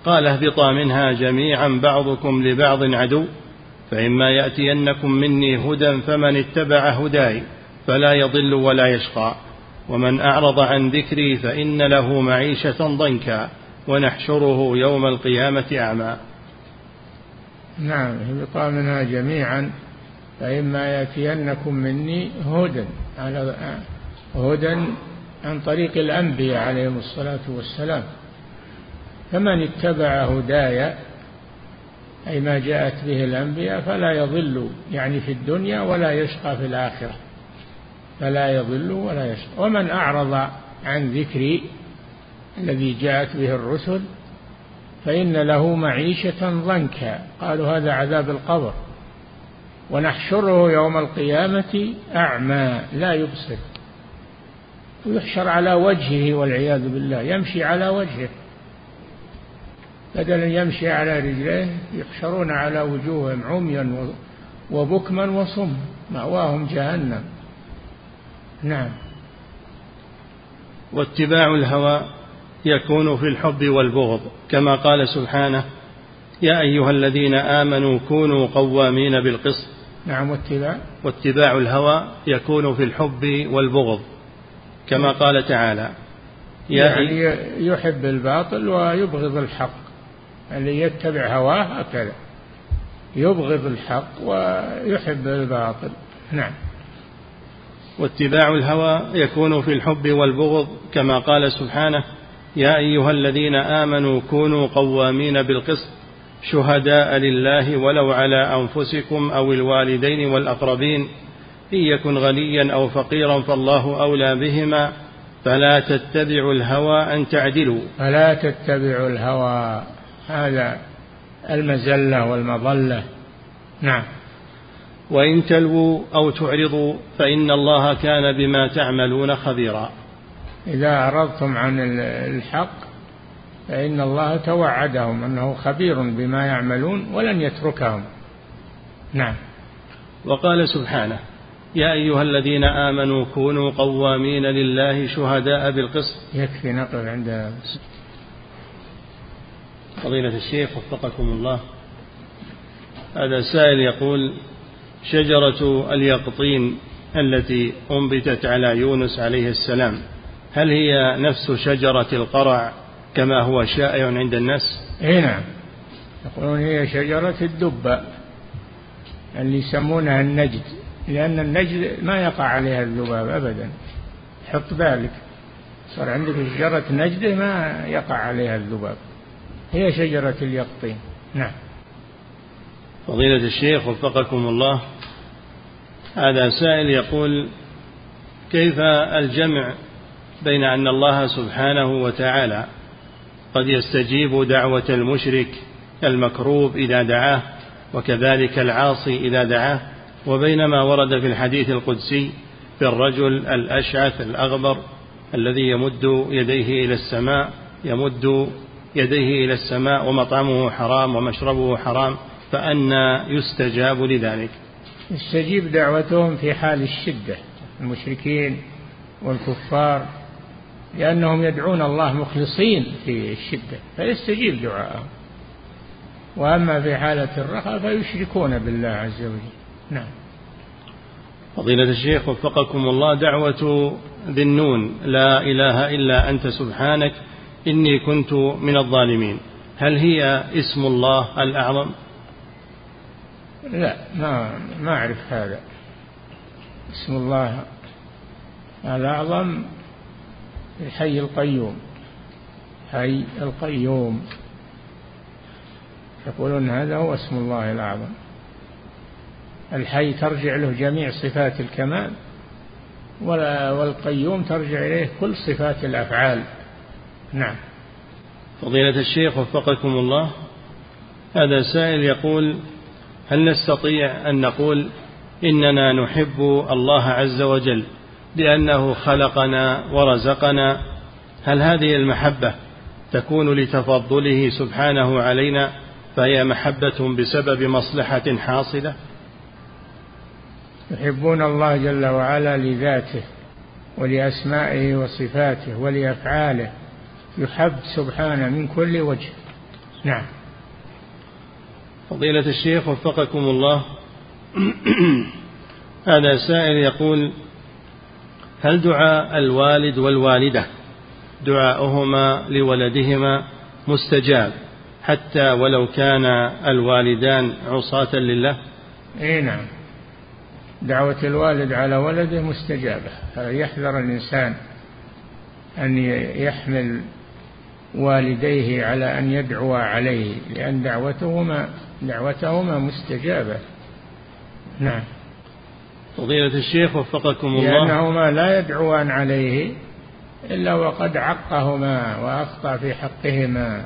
قال اهبطا منها جميعا بعضكم لبعض عدو فإما يأتينكم مني هدى فمن اتبع هداي فلا يضل ولا يشقى. ومن أعرض عن ذكري فإن له معيشة ضنكا ونحشره يوم القيامة أعمى. نعم اهبطا منها جميعا فإما يأتينكم مني هدى على هدى عن طريق الأنبياء عليهم الصلاة والسلام. فمن اتبع هدايا أي ما جاءت به الأنبياء فلا يضل يعني في الدنيا ولا يشقى في الآخرة. فلا يضل ولا يشقى. ومن أعرض عن ذكري الذي جاءت به الرسل فإن له معيشة ضنكا. قالوا هذا عذاب القبر. ونحشره يوم القيامة أعمى لا يبصر. ويحشر على وجهه والعياذ بالله. يمشي على وجهه. بدل يمشي على رجليه يحشرون على وجوههم عميا وبكما وصم مأواهم جهنم. نعم. واتباع الهوى يكون في الحب والبغض كما قال سبحانه يا أيها الذين آمنوا كونوا قوامين بالقسط. نعم واتباع. واتباع الهوى يكون في الحب والبغض كما قال تعالى يا يعني يحب الباطل ويبغض الحق. اللي يتبع هواه هكذا. يبغض الحق ويحب الباطل. نعم. واتباع الهوى يكون في الحب والبغض كما قال سبحانه يا أيها الذين آمنوا كونوا قوامين بالقسط شهداء لله ولو على أنفسكم أو الوالدين والأقربين. إن يكن غنيا أو فقيرا فالله أولى بهما. فلا تتبعوا الهوى أن تعدلوا. فلا تتبعوا الهوى. هذا المزلة والمضله نعم. وإن تلووا أو تعرضوا فإن الله كان بما تعملون خبيرا. إذا أعرضتم عن الحق فإن الله توعدهم أنه خبير بما يعملون ولن يتركهم. نعم. وقال سبحانه يا أيها الذين آمنوا كونوا قوامين لله شهداء بالقسط. يكفي نقف عند فضيلة الشيخ وفقكم الله. هذا سائل يقول شجرة اليقطين التي أنبتت على يونس عليه السلام هل هي نفس شجرة القرع كما هو شائع عند الناس؟ اي نعم. يقولون هي شجرة الدبة اللي يسمونها النجد لأن النجد ما يقع عليها الذباب أبدا. حط بالك صار عندك شجرة نجدة ما يقع عليها الذباب. هي شجرة اليقطين. نعم. فضيلة الشيخ وفقكم الله هذا سائل يقول كيف الجمع بين أن الله سبحانه وتعالى قد يستجيب دعوة المشرك المكروب إذا دعاه وكذلك العاصي إذا دعاه؟ وبين ما ورد في الحديث القدسي في الرجل الأشعث الأغبر الذي يمد يديه إلى السماء يمد يديه إلى السماء ومطعمه حرام ومشربه حرام فأنى يستجاب لذلك. يستجيب دعوتهم في حال الشدة المشركين والكفار لأنهم يدعون الله مخلصين في الشدة فيستجيب دعاءهم. وأما في حالة الرخاء فيشركون بالله عز وجل. نعم. فضيلة الشيخ وفقكم الله دعوة ذي النون لا إله إلا أنت سبحانك إني كنت من الظالمين. هل هي اسم الله الأعظم؟ لا ما ما أعرف هذا. اسم الله الأعظم الحي القيوم. حي القيوم. يقولون هذا هو اسم الله الأعظم. الحي ترجع له جميع صفات الكمال والقيوم ترجع إليه كل صفات الأفعال. نعم. فضيلة الشيخ وفقكم الله هذا سائل يقول هل نستطيع أن نقول إننا نحب الله عز وجل لأنه خلقنا ورزقنا؟ هل هذه المحبة تكون لتفضله سبحانه علينا فهي محبة بسبب مصلحة حاصلة؟ يحبون الله جل وعلا لذاته ولأسمائه وصفاته ولأفعاله يحب سبحانه من كل وجه. نعم. فضيلة الشيخ وفقكم الله. [CLEARS THROAT] هذا سائل يقول هل دعاء الوالد والوالدة دعاؤهما لولدهما مستجاب حتى ولو كان الوالدان عصاة لله؟ إي نعم. دعوة الوالد على ولده مستجابة. يحذر الإنسان أن يحمل والديه على أن يدعو عليه لأن دعوتهما دعوتهما مستجابة. نعم. فضيلة الشيخ وفقكم الله. لأنهما لا يدعوان عليه إلا وقد عقهما وأخطأ في حقهما.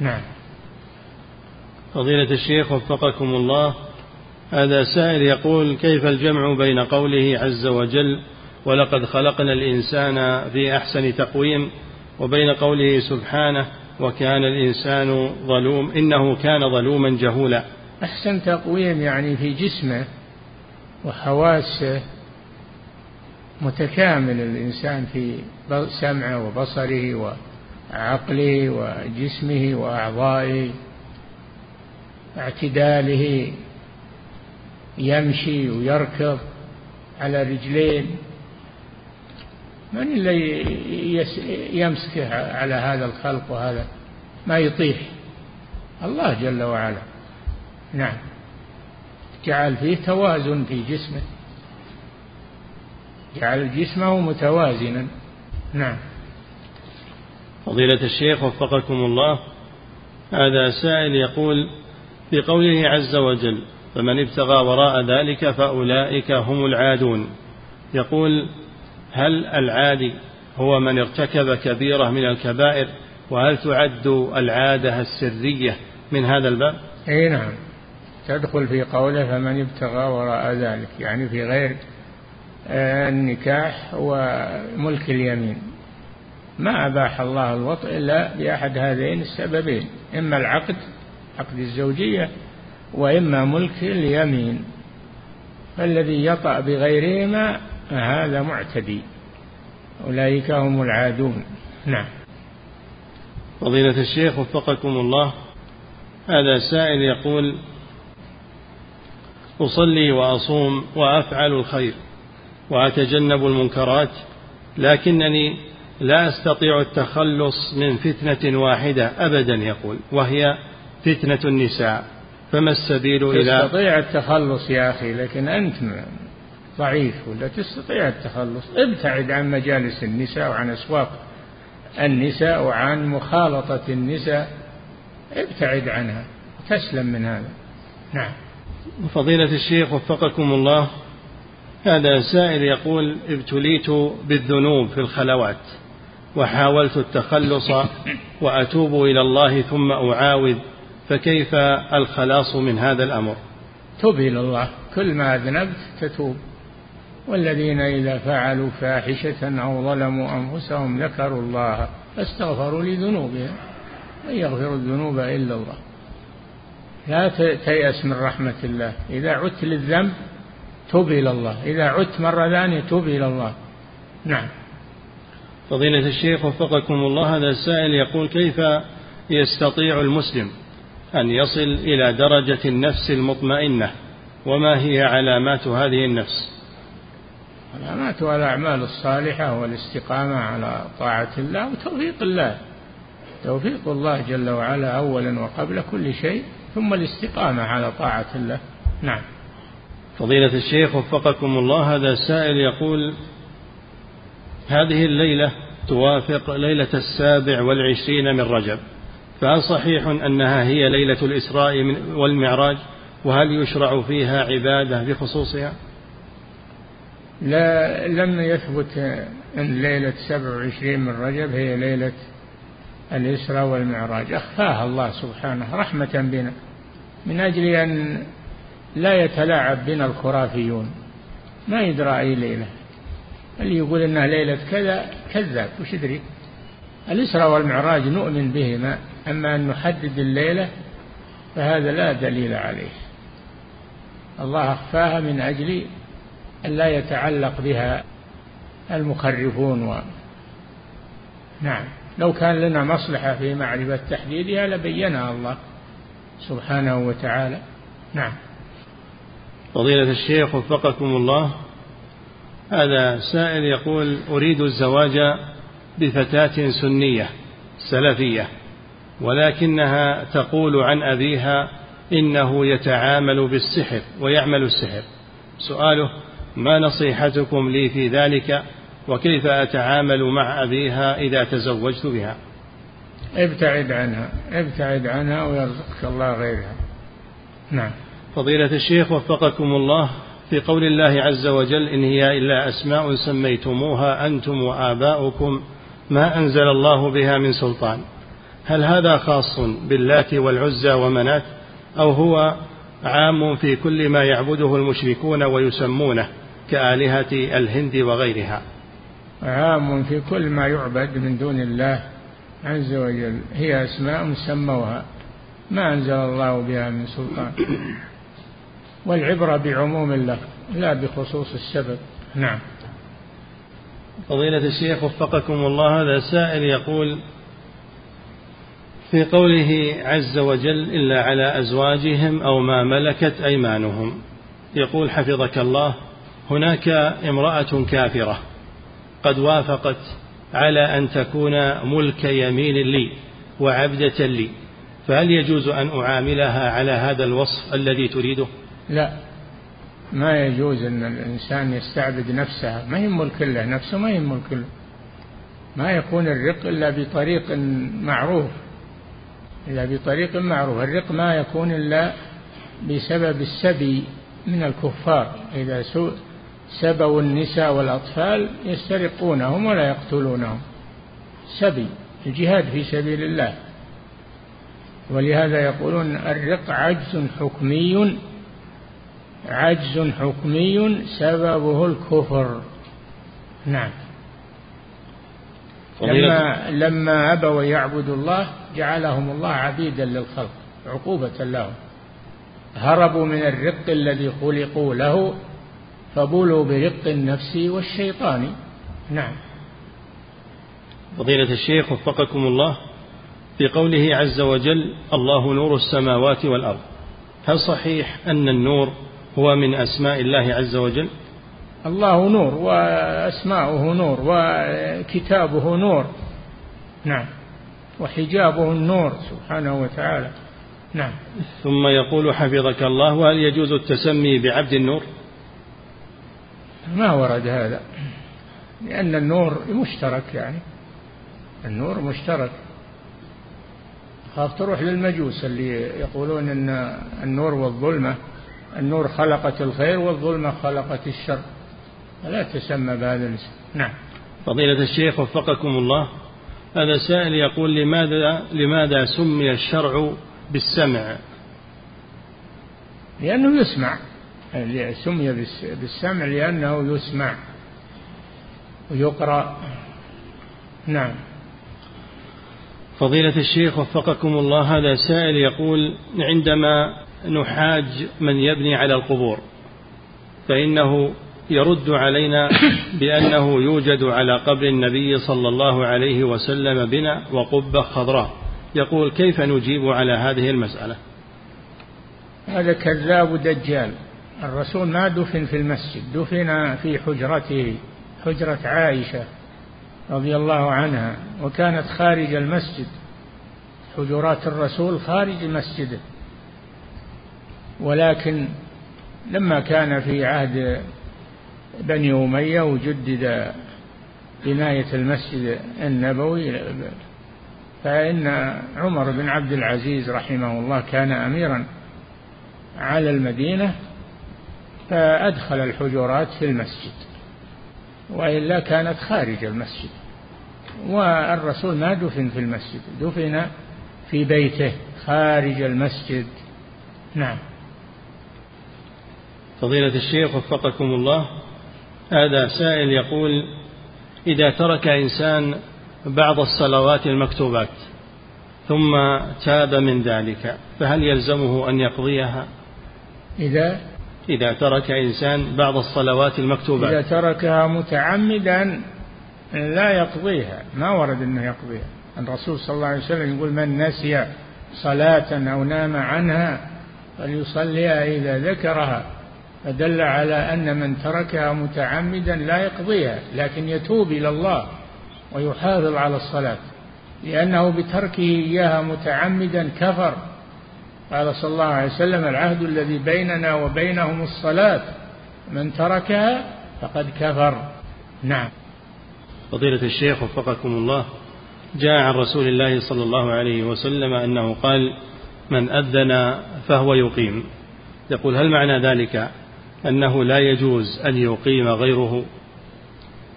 نعم. فضيلة الشيخ وفقكم الله. هذا سائل يقول كيف الجمع بين قوله عز وجل ولقد خلقنا الإنسان في أحسن تقويم وبين قوله سبحانه وكان الإنسان ظلوم إنه كان ظلوما جهولا. أحسن تقويم يعني في جسمه وحواسه متكامل الإنسان في سمعه وبصره وعقله وجسمه وأعضائه اعتداله يمشي ويركض على رجلين. من اللي يمسك على هذا الخلق وهذا؟ ما يطيح. الله جل وعلا. نعم. جعل فيه توازن في جسمه. جعل جسمه متوازنا. نعم. فضيلة الشيخ وفقكم الله هذا سائل يقول في قوله عز وجل فمن ابتغى وراء ذلك فأولئك هم العادون يقول هل العادي هو من ارتكب كبيرة من الكبائر؟ وهل تعد العادة السرية من هذا الباب؟ إي نعم. تدخل في قوله فمن ابتغى وراء ذلك يعني في غير آه، النكاح وملك اليمين. ما أباح الله الوطء إلا بأحد هذين السببين إما العقد عقد الزوجية وإما ملك اليمين. فالذي يطأ بغيرهما هذا معتدي. أولئك هم العادون. نعم. فضيلة الشيخ وفقكم الله هذا سائل يقول أصلي وأصوم وأفعل الخير وأتجنب المنكرات لكنني لا أستطيع التخلص من فتنة واحدة أبدا يقول وهي فتنة النساء. فما السبيل إلى تستطيع التخلص يا أخي لكن أنت ضعيف ولا تستطيع التخلص. ابتعد عن مجالس النساء وعن أسواق النساء وعن مخالطة النساء. ابتعد عنها تسلم من هذا. نعم. فضيلة الشيخ وفقكم الله هذا سائل يقول ابتليت بالذنوب في الخلوات وحاولت التخلص وأتوب إلى الله ثم أعاود فكيف الخلاص من هذا الأمر؟ تب إلى الله. كل ما أذنبت تتوب. والذين إذا فعلوا فاحشة أو ظلموا أنفسهم ذكروا الله فاستغفروا لذنوبهم من يغفر الذنوب إلا الله. لا تيأس من رحمة الله. إذا عدت للذنب تب إلى الله. إذا عدت مرة ثانية تب إلى الله. نعم. فضيلة الشيخ وفقكم الله هذا السائل يقول كيف يستطيع المسلم أن يصل إلى درجة النفس المطمئنة؟ وما هي علامات هذه النفس؟ علاماتها الأعمال الصالحة والاستقامة على طاعة الله وتوفيق الله. توفيق الله جل وعلا أولا وقبل كل شيء ثم الاستقامة على طاعة الله. نعم. فضيلة الشيخ وفقكم الله هذا السائل يقول هذه الليلة توافق ليلة السابع والعشرين من رجب فهل صحيح أنها هي ليلة الإسراء والمعراج؟ وهل يشرع فيها عبادة بخصوصها؟ لا لم يثبت أن ليلة 27 من رجب هي ليلة الإسراء والمعراج. أخفاها الله سبحانه رحمة بنا من أجل أن لا يتلاعب بنا الخرافيون. ما يدرى أي ليلة. اللي يقول إنها ليلة كذا؟ كذاب وش يدري؟ الإسراء والمعراج نؤمن بهما أما أن نحدد الليلة فهذا لا دليل عليه. الله أخفاها من أجل لا يتعلق بها المخرفون و... نعم. لو كان لنا مصلحة في معرفة تحديدها لبينها الله سبحانه وتعالى. نعم. فضيلة الشيخ وفقكم الله هذا سائل يقول أريد الزواج بفتاة سنية سلفية ولكنها تقول عن أبيها إنه يتعامل بالسحر ويعمل السحر. سؤاله ما نصيحتكم لي في ذلك وكيف أتعامل مع أبيها إذا تزوجت بها؟ ابتعد عنها ابتعد عنها ويرزقك الله غيرها. نعم. فضيلة الشيخ وفقكم الله في قول الله عز وجل إن هي إلا أسماء سميتموها أنتم وآباؤكم ما أنزل الله بها من سلطان. هل هذا خاص باللات والعزى ومنات أو هو عام في كل ما يعبده المشركون ويسمونه؟ كآلهة الهند وغيرها. عام في كل ما يعبد من دون الله عز وجل. هي أسماء سموها. ما أنزل الله بها من سلطان. والعبرة بعموم اللفظ لا بخصوص السبب. نعم. فضيلة الشيخ وفقكم الله هذا سائل يقول في قوله عز وجل إلا على أزواجهم أو ما ملكت أيمانهم يقول حفظك الله هناك امرأة كافرة قد وافقت على أن تكون ملك يمين لي وعبدة لي فهل يجوز أن أعاملها على هذا الوصف الذي تريده؟ لا ما يجوز أن الإنسان يستعبد نفسها ما هي ملك له نفسه ما هي ملك له ما يكون الرق إلا بطريق معروف إلا بطريق معروف الرق ما يكون إلا بسبب السبي من الكفار إذا سبوا النساء والأطفال يسترقونهم ولا يقتلونهم. سبي الجهاد في سبيل الله. ولهذا يقولون الرق عجز حكمي عجز حكمي سببه الكفر. نعم. لما لما أبوا يعبدوا الله جعلهم الله عبيدا للخلق عقوبة لهم. هربوا من الرق الذي خلقوا له فبولوا برق النفس والشيطان. نعم. فضيلة الشيخ وفقكم الله في قوله عز وجل الله نور السماوات والأرض هل صحيح أن النور هو من أسماء الله عز وجل؟ الله نور وأسماؤه نور وكتابه نور. نعم. وحجابه النور سبحانه وتعالى. نعم. ثم يقول حفظك الله وهل يجوز التسمي بعبد النور؟ ما ورد هذا؟ لأن النور مشترك يعني. النور مشترك. خاف تروح للمجوس اللي يقولون إن النور والظلمة النور خلقت الخير والظلمة خلقت الشر. فلا تسمى بهذا الاسم. نعم. فضيلة الشيخ وفقكم الله هذا سائل يقول لماذا لماذا سمي الشرع بالسمع؟ لأنه يسمع. سمي بالسمع لأنه يسمع ويقرأ. نعم. فضيلة الشيخ وفقكم الله هذا سائل يقول عندما نحاج من يبني على القبور فإنه يرد علينا بأنه يوجد على قبر النبي صلى الله عليه وسلم بنا وقبة خضراء. يقول كيف نجيب على هذه المسألة؟ هذا كذاب دجال الرسول ما دفن في المسجد دفن في حجرته حجرة عائشة رضي الله عنها وكانت خارج المسجد. حجرات الرسول خارج مسجده. ولكن لما كان في عهد بني أمية وجدد بناية المسجد النبوي فإن عمر بن عبد العزيز رحمه الله كان أميرا على المدينة. فأدخل الحجرات في المسجد وإلا كانت خارج المسجد. والرسول ما دفن في المسجد دفن في بيته خارج المسجد. نعم. فضيلة الشيخ وفقكم الله هذا سائل يقول إذا ترك إنسان بعض الصلوات المكتوبات ثم تاب من ذلك فهل يلزمه أن يقضيها؟ إذا إذا ترك إنسان بعض الصلوات المكتوبات. إذا تركها متعمدا لا يقضيها ما ورد أنه يقضيها. الرسول صلى الله عليه وسلم يقول من نسي صلاة أو نام عنها فليصليها إذا ذكرها. فدل على أن من تركها متعمدا لا يقضيها لكن يتوب إلى الله ويحافظ على الصلاة. لأنه بتركه إياها متعمدا كفر. قال صلى الله عليه وسلم العهد الذي بيننا وبينهم الصلاة من تركها فقد كفر. نعم. فضيلة الشيخ وفقكم الله جاء عن رسول الله صلى الله عليه وسلم أنه قال من أذن فهو يقيم. يقول هل معنى ذلك أنه لا يجوز أن يقيم غيره؟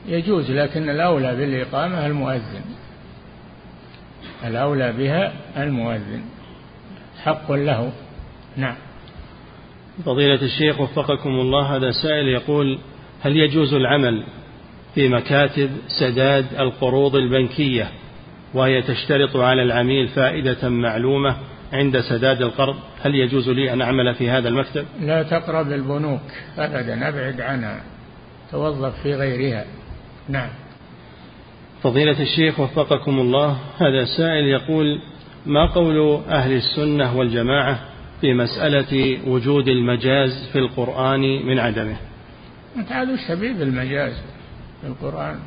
يجوز لكن الأولى بالإقامة المؤذن. الأولى بها المؤذن. حق له. نعم. فضيلة الشيخ وفقكم الله هذا سائل يقول هل يجوز العمل في مكاتب سداد القروض البنكية وهي تشترط على العميل فائدة معلومة عند سداد القرض؟ هل يجوز لي أن أعمل في هذا المكتب؟ لا تقرب البنوك أبدا أبعد عنها توظف في غيرها. نعم. فضيلة الشيخ وفقكم الله هذا سائل يقول ما قول أهل السنة والجماعة في مسألة وجود المجاز في القرآن من عدمه؟ عاد وش المجاز في القرآن.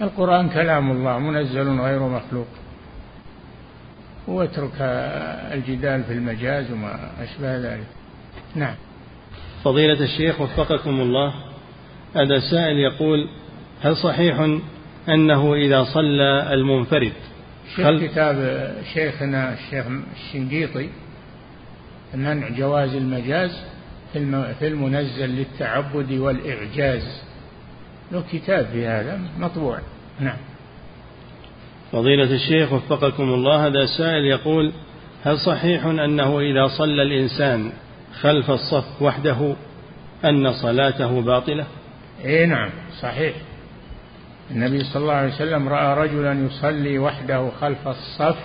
القرآن كلام الله منزل غير مخلوق. واترك الجدال في المجاز وما أشبه ذلك. نعم. فضيلة الشيخ وفقكم الله هذا سائل يقول هل صحيح أنه إذا صلى المنفرد خلف كتاب شيخنا الشيخ الشنقيطي منع جواز المجاز في المنزل للتعبد والإعجاز. له كتاب في هذا مطبوع. نعم. فضيلة الشيخ وفقكم الله هذا سائل يقول هل صحيح أنه إذا صلى الإنسان خلف الصف وحده أن صلاته باطلة؟ إيه نعم صحيح. النبي صلى الله عليه وسلم رأى رجلا يصلي وحده خلف الصف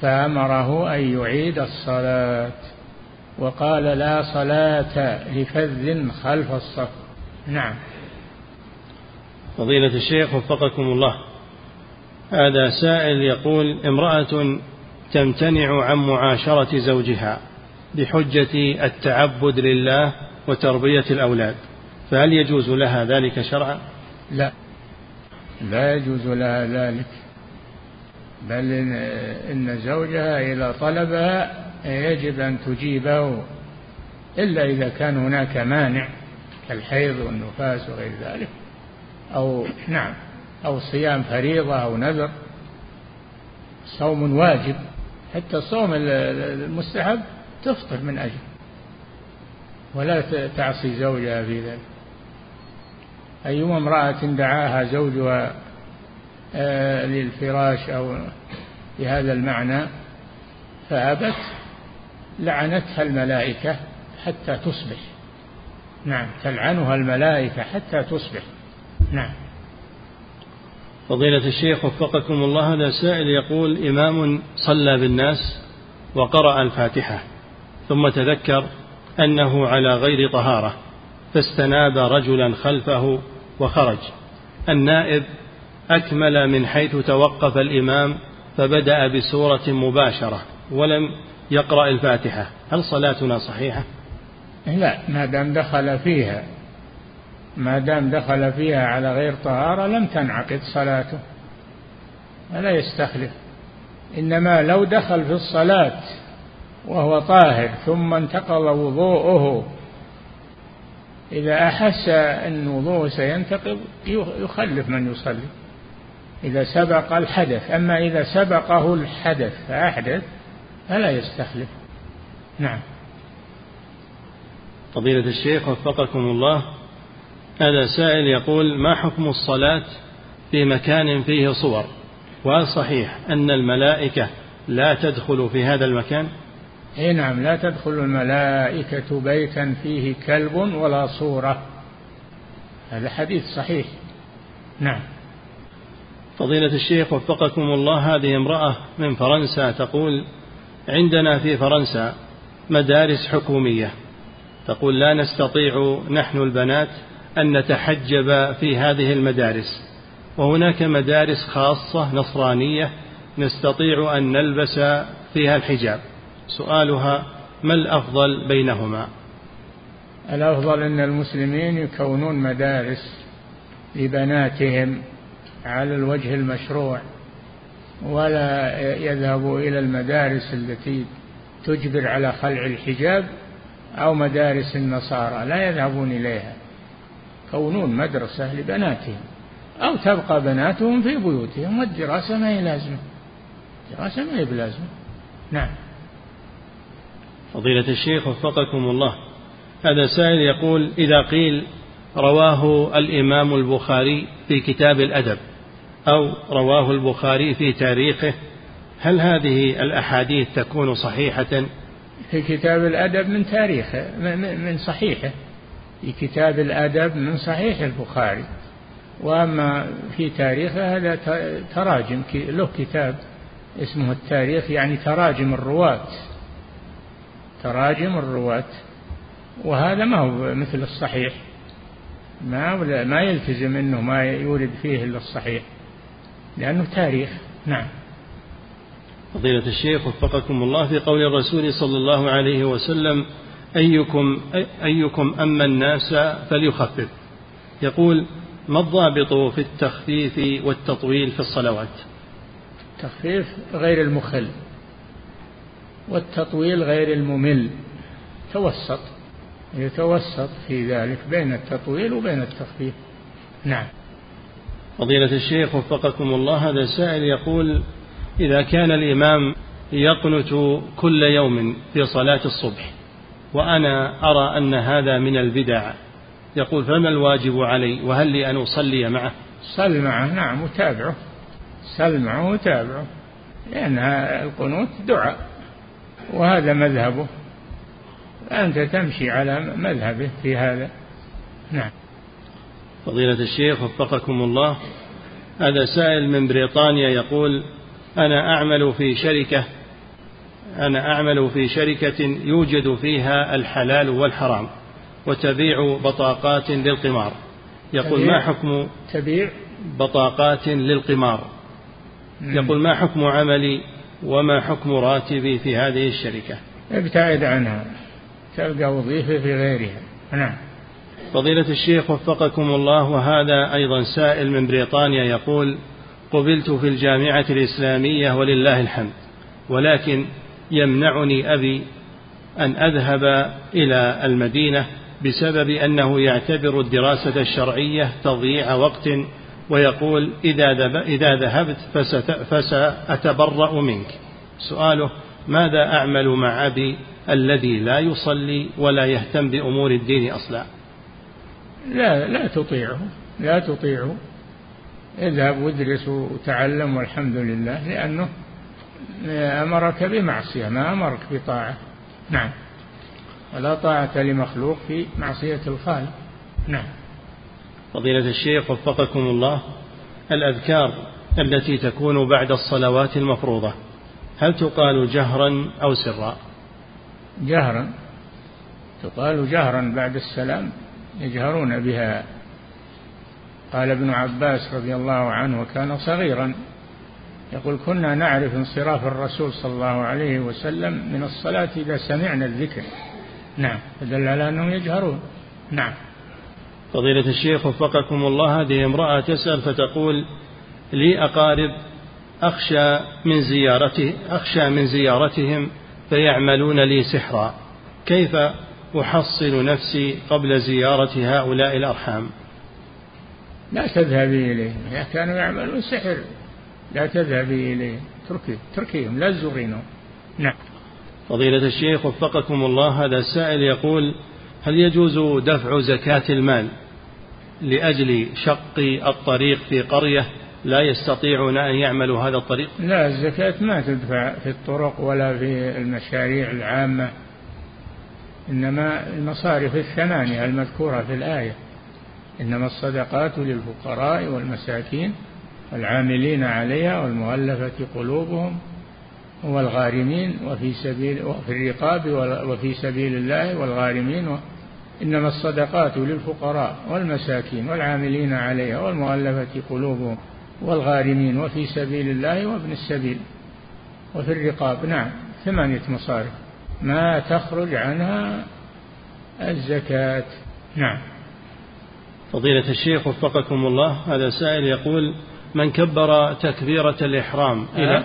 فأمره أن يعيد الصلاة وقال لا صلاة لفذ خلف الصف. نعم. فضيلة الشيخ وفقكم الله. هذا سائل يقول امرأة تمتنع عن معاشرة زوجها بحجة التعبد لله وتربية الأولاد فهل يجوز لها ذلك شرعا؟ لا. لا يجوز لها ذلك. بل إن زوجها إذا طلبها يجب أن تجيبه إلا إذا كان هناك مانع كالحيض والنفاس وغير ذلك أو نعم أو صيام فريضة أو نذر صوم واجب. حتى الصوم المستحب تفطر من أجل ولا تعصي زوجها في ذلك. أيما امرأة دعاها زوجها آه، للفراش أو بهذا المعنى فأبت لعنتها الملائكة حتى تصبح. نعم تلعنها الملائكة حتى تصبح. نعم. فضيلة الشيخ وفقكم الله هذا سائل يقول إمام صلى بالناس وقرأ الفاتحة ثم تذكر أنه على غير طهارة فاستناب رجلا خلفه وخرج. النائب أكمل من حيث توقف الإمام فبدأ بسورة مباشرة ولم يقرأ الفاتحة. هل صلاتنا صحيحة؟ لا ما دام دخل فيها ما دام دخل فيها على غير طهارة لم تنعقد صلاته فلا يستخلف. إنما لو دخل في الصلاة وهو طاهر ثم انتقض وضوءه إذا أحس أن وضوءه سينتقض يخلف من يصلي. إذا سبق الحدث أما إذا سبقه الحدث فأحدث فلا يستخلف. نعم. فضيلة الشيخ وفقكم الله هذا سائل يقول ما حكم الصلاة في مكان فيه صور؟ وهل صحيح أن الملائكة لا تدخل في هذا المكان؟ اي نعم لا تدخل الملائكة بيتا فيه كلب ولا صورة. هذا حديث صحيح. نعم. فضيلة الشيخ وفقكم الله هذه امرأة من فرنسا تقول عندنا في فرنسا مدارس حكومية. تقول لا نستطيع نحن البنات أن نتحجب في هذه المدارس. وهناك مدارس خاصة نصرانية نستطيع أن نلبس فيها الحجاب. سؤالها ما الأفضل بينهما؟ الأفضل أن المسلمين يكونون مدارس لبناتهم على الوجه المشروع ولا يذهبوا إلى المدارس التي تجبر على خلع الحجاب أو مدارس النصارى لا يذهبون إليها. كونون مدرسة لبناتهم أو تبقى بناتهم في بيوتهم والدراسة ما هي لازمة. الدراسة ما هي بلازمة. نعم. فضيلة الشيخ وفقكم الله. هذا سائل يقول إذا قيل رواه الإمام البخاري في كتاب الأدب أو رواه البخاري في تاريخه هل هذه الأحاديث تكون صحيحة؟ في كتاب الأدب من تاريخه من صحيحه. في كتاب الأدب من صحيح البخاري. وأما في تاريخه هذا تراجم له كتاب اسمه التاريخ يعني تراجم الرواة. تراجم الرواة. وهذا ما هو مثل الصحيح. ما ما يلتزم إنه ما يورد فيه إلا الصحيح. لأنه تاريخ. نعم. فضيلة الشيخ وفقكم الله في قول الرسول صلى الله عليه وسلم أيكم أيكم أما الناس فليخفف. يقول ما الضابط في التخفيف والتطويل في الصلوات؟ التخفيف غير المخل. والتطويل غير الممل. توسط. يتوسط في ذلك بين التطويل وبين التخفيف. نعم. فضيلة الشيخ وفقكم الله هذا سائل يقول إذا كان الإمام يقنت كل يوم في صلاة الصبح وأنا أرى أن هذا من البدع يقول فما الواجب علي؟ وهل لي أن أصلي معه؟ صل معه. نعم وتابعه. صل معه وتابعه. لأن القنوت دعاء. وهذا مذهبه. أنت تمشي على مذهبه في هذا. نعم. فضيلة الشيخ وفقكم الله. هذا سائل من بريطانيا يقول أنا أعمل في شركة أنا أعمل في شركة يوجد فيها الحلال والحرام وتبيع بطاقات للقمار. يقول ما حكم تبيع؟ بطاقات للقمار؟ يقول ما حكم عملي وما حكم راتبي في هذه الشركة؟ ابتعد عنها تلقى وظيفة في غيرها. نعم. فضيلة الشيخ وفقكم الله وهذا أيضا سائل من بريطانيا يقول قبلت في الجامعة الإسلامية ولله الحمد ولكن يمنعني أبي أن أذهب إلى المدينة بسبب أنه يعتبر الدراسة الشرعية تضييع وقت ويقول إذا, إذا ذهبت فسأتبرأ منك. سؤاله ماذا أعمل مع أبي الذي لا يصلي ولا يهتم بأمور الدين أصلا؟ لا لا تطيعه لا تطيعه. اذهب وادرس وتعلم والحمد لله لأنه أمرك بمعصية ما أمرك بطاعة. نعم. ولا طاعة لمخلوق في معصية الخالق. نعم. فضيلة الشيخ وفقكم الله الأذكار التي تكون بعد الصلوات المفروضة هل تقال جهرا أو سرا؟ جهرا. تقال جهرا بعد السلام يجهرون بها. قال ابن عباس رضي الله عنه وكان صغيرا يقول كنا نعرف انصراف الرسول صلى الله عليه وسلم من الصلاة إذا سمعنا الذكر. نعم. فدل على أنهم يجهرون. نعم. فضيلة الشيخ وفقكم الله هذه امرأة تسأل فتقول لي أقارب أخشى من زيارته أخشى من زيارتهم فيعملون لي سحرا. كيف أحصن نفسي قبل زيارة هؤلاء الأرحام؟ لا تذهبي إليهم إذا كانوا يعملون سحر لا تذهبي إليهم تركي تركيهم لا تزورينهم. نعم. فضيلة الشيخ وفقكم الله هذا السائل يقول هل يجوز دفع زكاة المال؟ لأجل شق الطريق في قرية لا يستطيعون أن يعملوا هذا الطريق؟ لا الزكاة ما تدفع في الطرق ولا في المشاريع العامة إنما المصارف الثمانية المذكورة في الآية. إنما الصدقات للفقراء والمساكين والعاملين عليها والمؤلفة قلوبهم والغارمين وفي سبيل وفي الرقاب وفي سبيل الله والغارمين إنما الصدقات للفقراء والمساكين والعاملين عليها والمؤلفة قلوبهم والغارمين وفي سبيل الله وابن السبيل وفي الرقاب. نعم ثمانية مصارف. ما تخرج عنها الزكاة. نعم. فضيلة الشيخ وفقكم الله هذا سائل يقول من كبر تكبيرة الإحرام إلى أه؟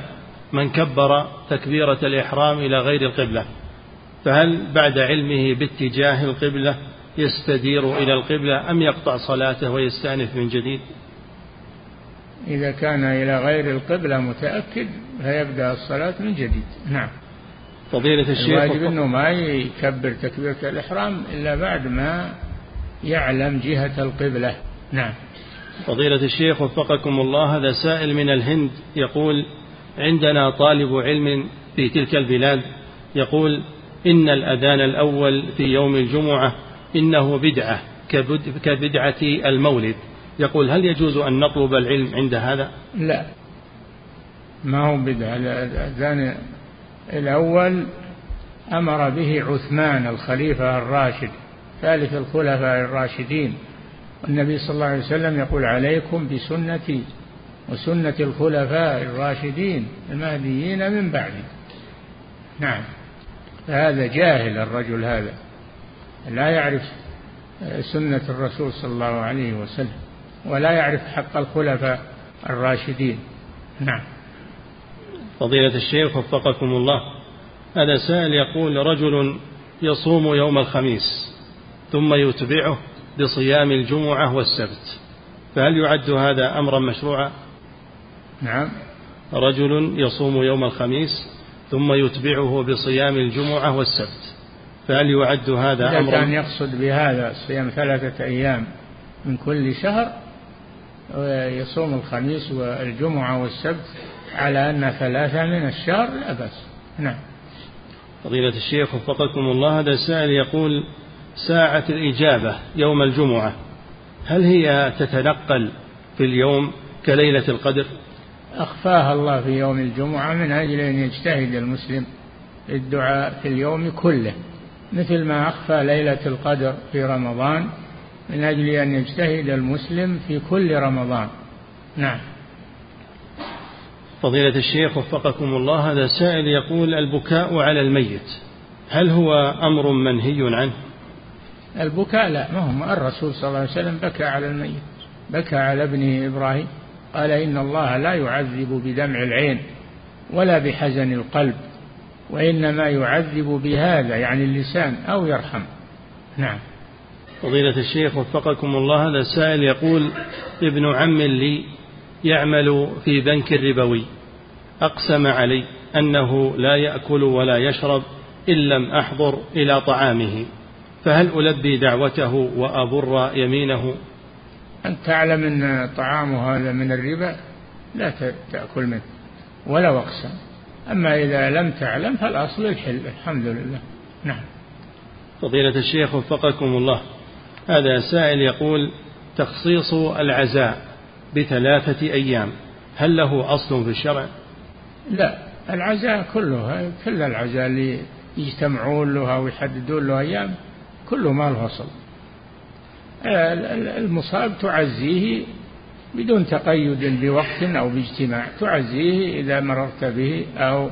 من كبر تكبيرة الإحرام إلى غير القبلة فهل بعد علمه باتجاه القبلة يستدير إلى القبلة أم يقطع صلاته ويستأنف من جديد؟ إذا كان إلى غير القبلة متأكد فيبدأ الصلاة من جديد. نعم. فضيلة الشيخ الواجب أنه ما يكبر تكبيرة الإحرام إلا بعد ما يعلم جهة القبلة. نعم. فضيلة الشيخ وفقكم الله هذا سائل من الهند يقول عندنا طالب علم في تلك البلاد يقول إن الأذان الأول في يوم الجمعة إنه بدعة كبدعة المولد. يقول هل يجوز أن نطلب العلم عند هذا؟ لا. ما هو بدعة. الأذان الأول أمر به عثمان الخليفة الراشد ثالث الخلفاء الراشدين. النبي صلى الله عليه وسلم يقول عليكم بسنتي وسنة الخلفاء الراشدين المهديين من بعدي. نعم. فهذا جاهل الرجل هذا. لا يعرف سنة الرسول صلى الله عليه وسلم ولا يعرف حق الخلفاء الراشدين. نعم. فضيلة الشيخ وفقكم الله هذا سائل يقول رجل يصوم يوم الخميس ثم يتبعه بصيام الجمعة والسبت فهل يعد هذا أمرا مشروعا؟ نعم. رجل يصوم يوم الخميس ثم يتبعه بصيام الجمعة والسبت فهل يعد هذا إذا أمرا؟ كان يقصد بهذا صيام ثلاثة أيام من كل شهر ويصوم الخميس والجمعة والسبت على أن ثلاثة من الشهر لا بأس. نعم. فضيلة الشيخ وفقكم الله هذا سائل يقول ساعة الإجابة يوم الجمعة هل هي تتنقل في اليوم كليلة القدر؟ أخفاها الله في يوم الجمعة من أجل أن يجتهد المسلم الدعاء في اليوم كله. مثل ما أخفى ليلة القدر في رمضان من أجل أن يجتهد المسلم في كل رمضان. نعم. فضيلة الشيخ وفقكم الله هذا سائل يقول البكاء على الميت هل هو أمر منهي عنه؟ البكاء لا ما هو الرسول صلى الله عليه وسلم بكى على الميت بكى على ابنه إبراهيم. قال إن الله لا يعذب بدمع العين ولا بحزن القلب. وإنما يعذب بهذا يعني اللسان أو يرحم. نعم. فضيلة الشيخ وفقكم الله هذا سائل يقول ابن عم لي يعمل في بنك ربوي أقسم علي أنه لا يأكل ولا يشرب إن لم أحضر إلى طعامه. فهل ألبي دعوته وأبر يمينه؟ أنت تعلم أن طعامه هذا من الربا لا تأكل منه ولو أقسم. أما إذا لم تعلم فالأصل الحل الحمد لله. نعم. فضيلة الشيخ وفقكم الله هذا سائل يقول تخصيص العزاء بثلاثة أيام هل له أصل في الشرع؟ لا العزاء كله كل العزاء اللي يجتمعون له أو يحددون له أيام كله ما له أصل. المصاب تعزيه بدون تقيد بوقت أو باجتماع. تعزيه إذا مررت به أو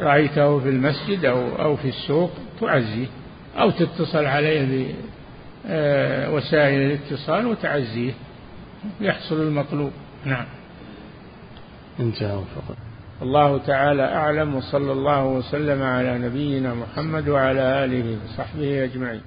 رأيته في المسجد أو أو في السوق تعزيه. أو تتصل عليه بوسائل الاتصال وتعزيه. يحصل المطلوب. نعم. انتهى فقط الله تعالى أعلم وصلى الله وسلم على نبينا محمد وعلى آله وصحبه أجمعين.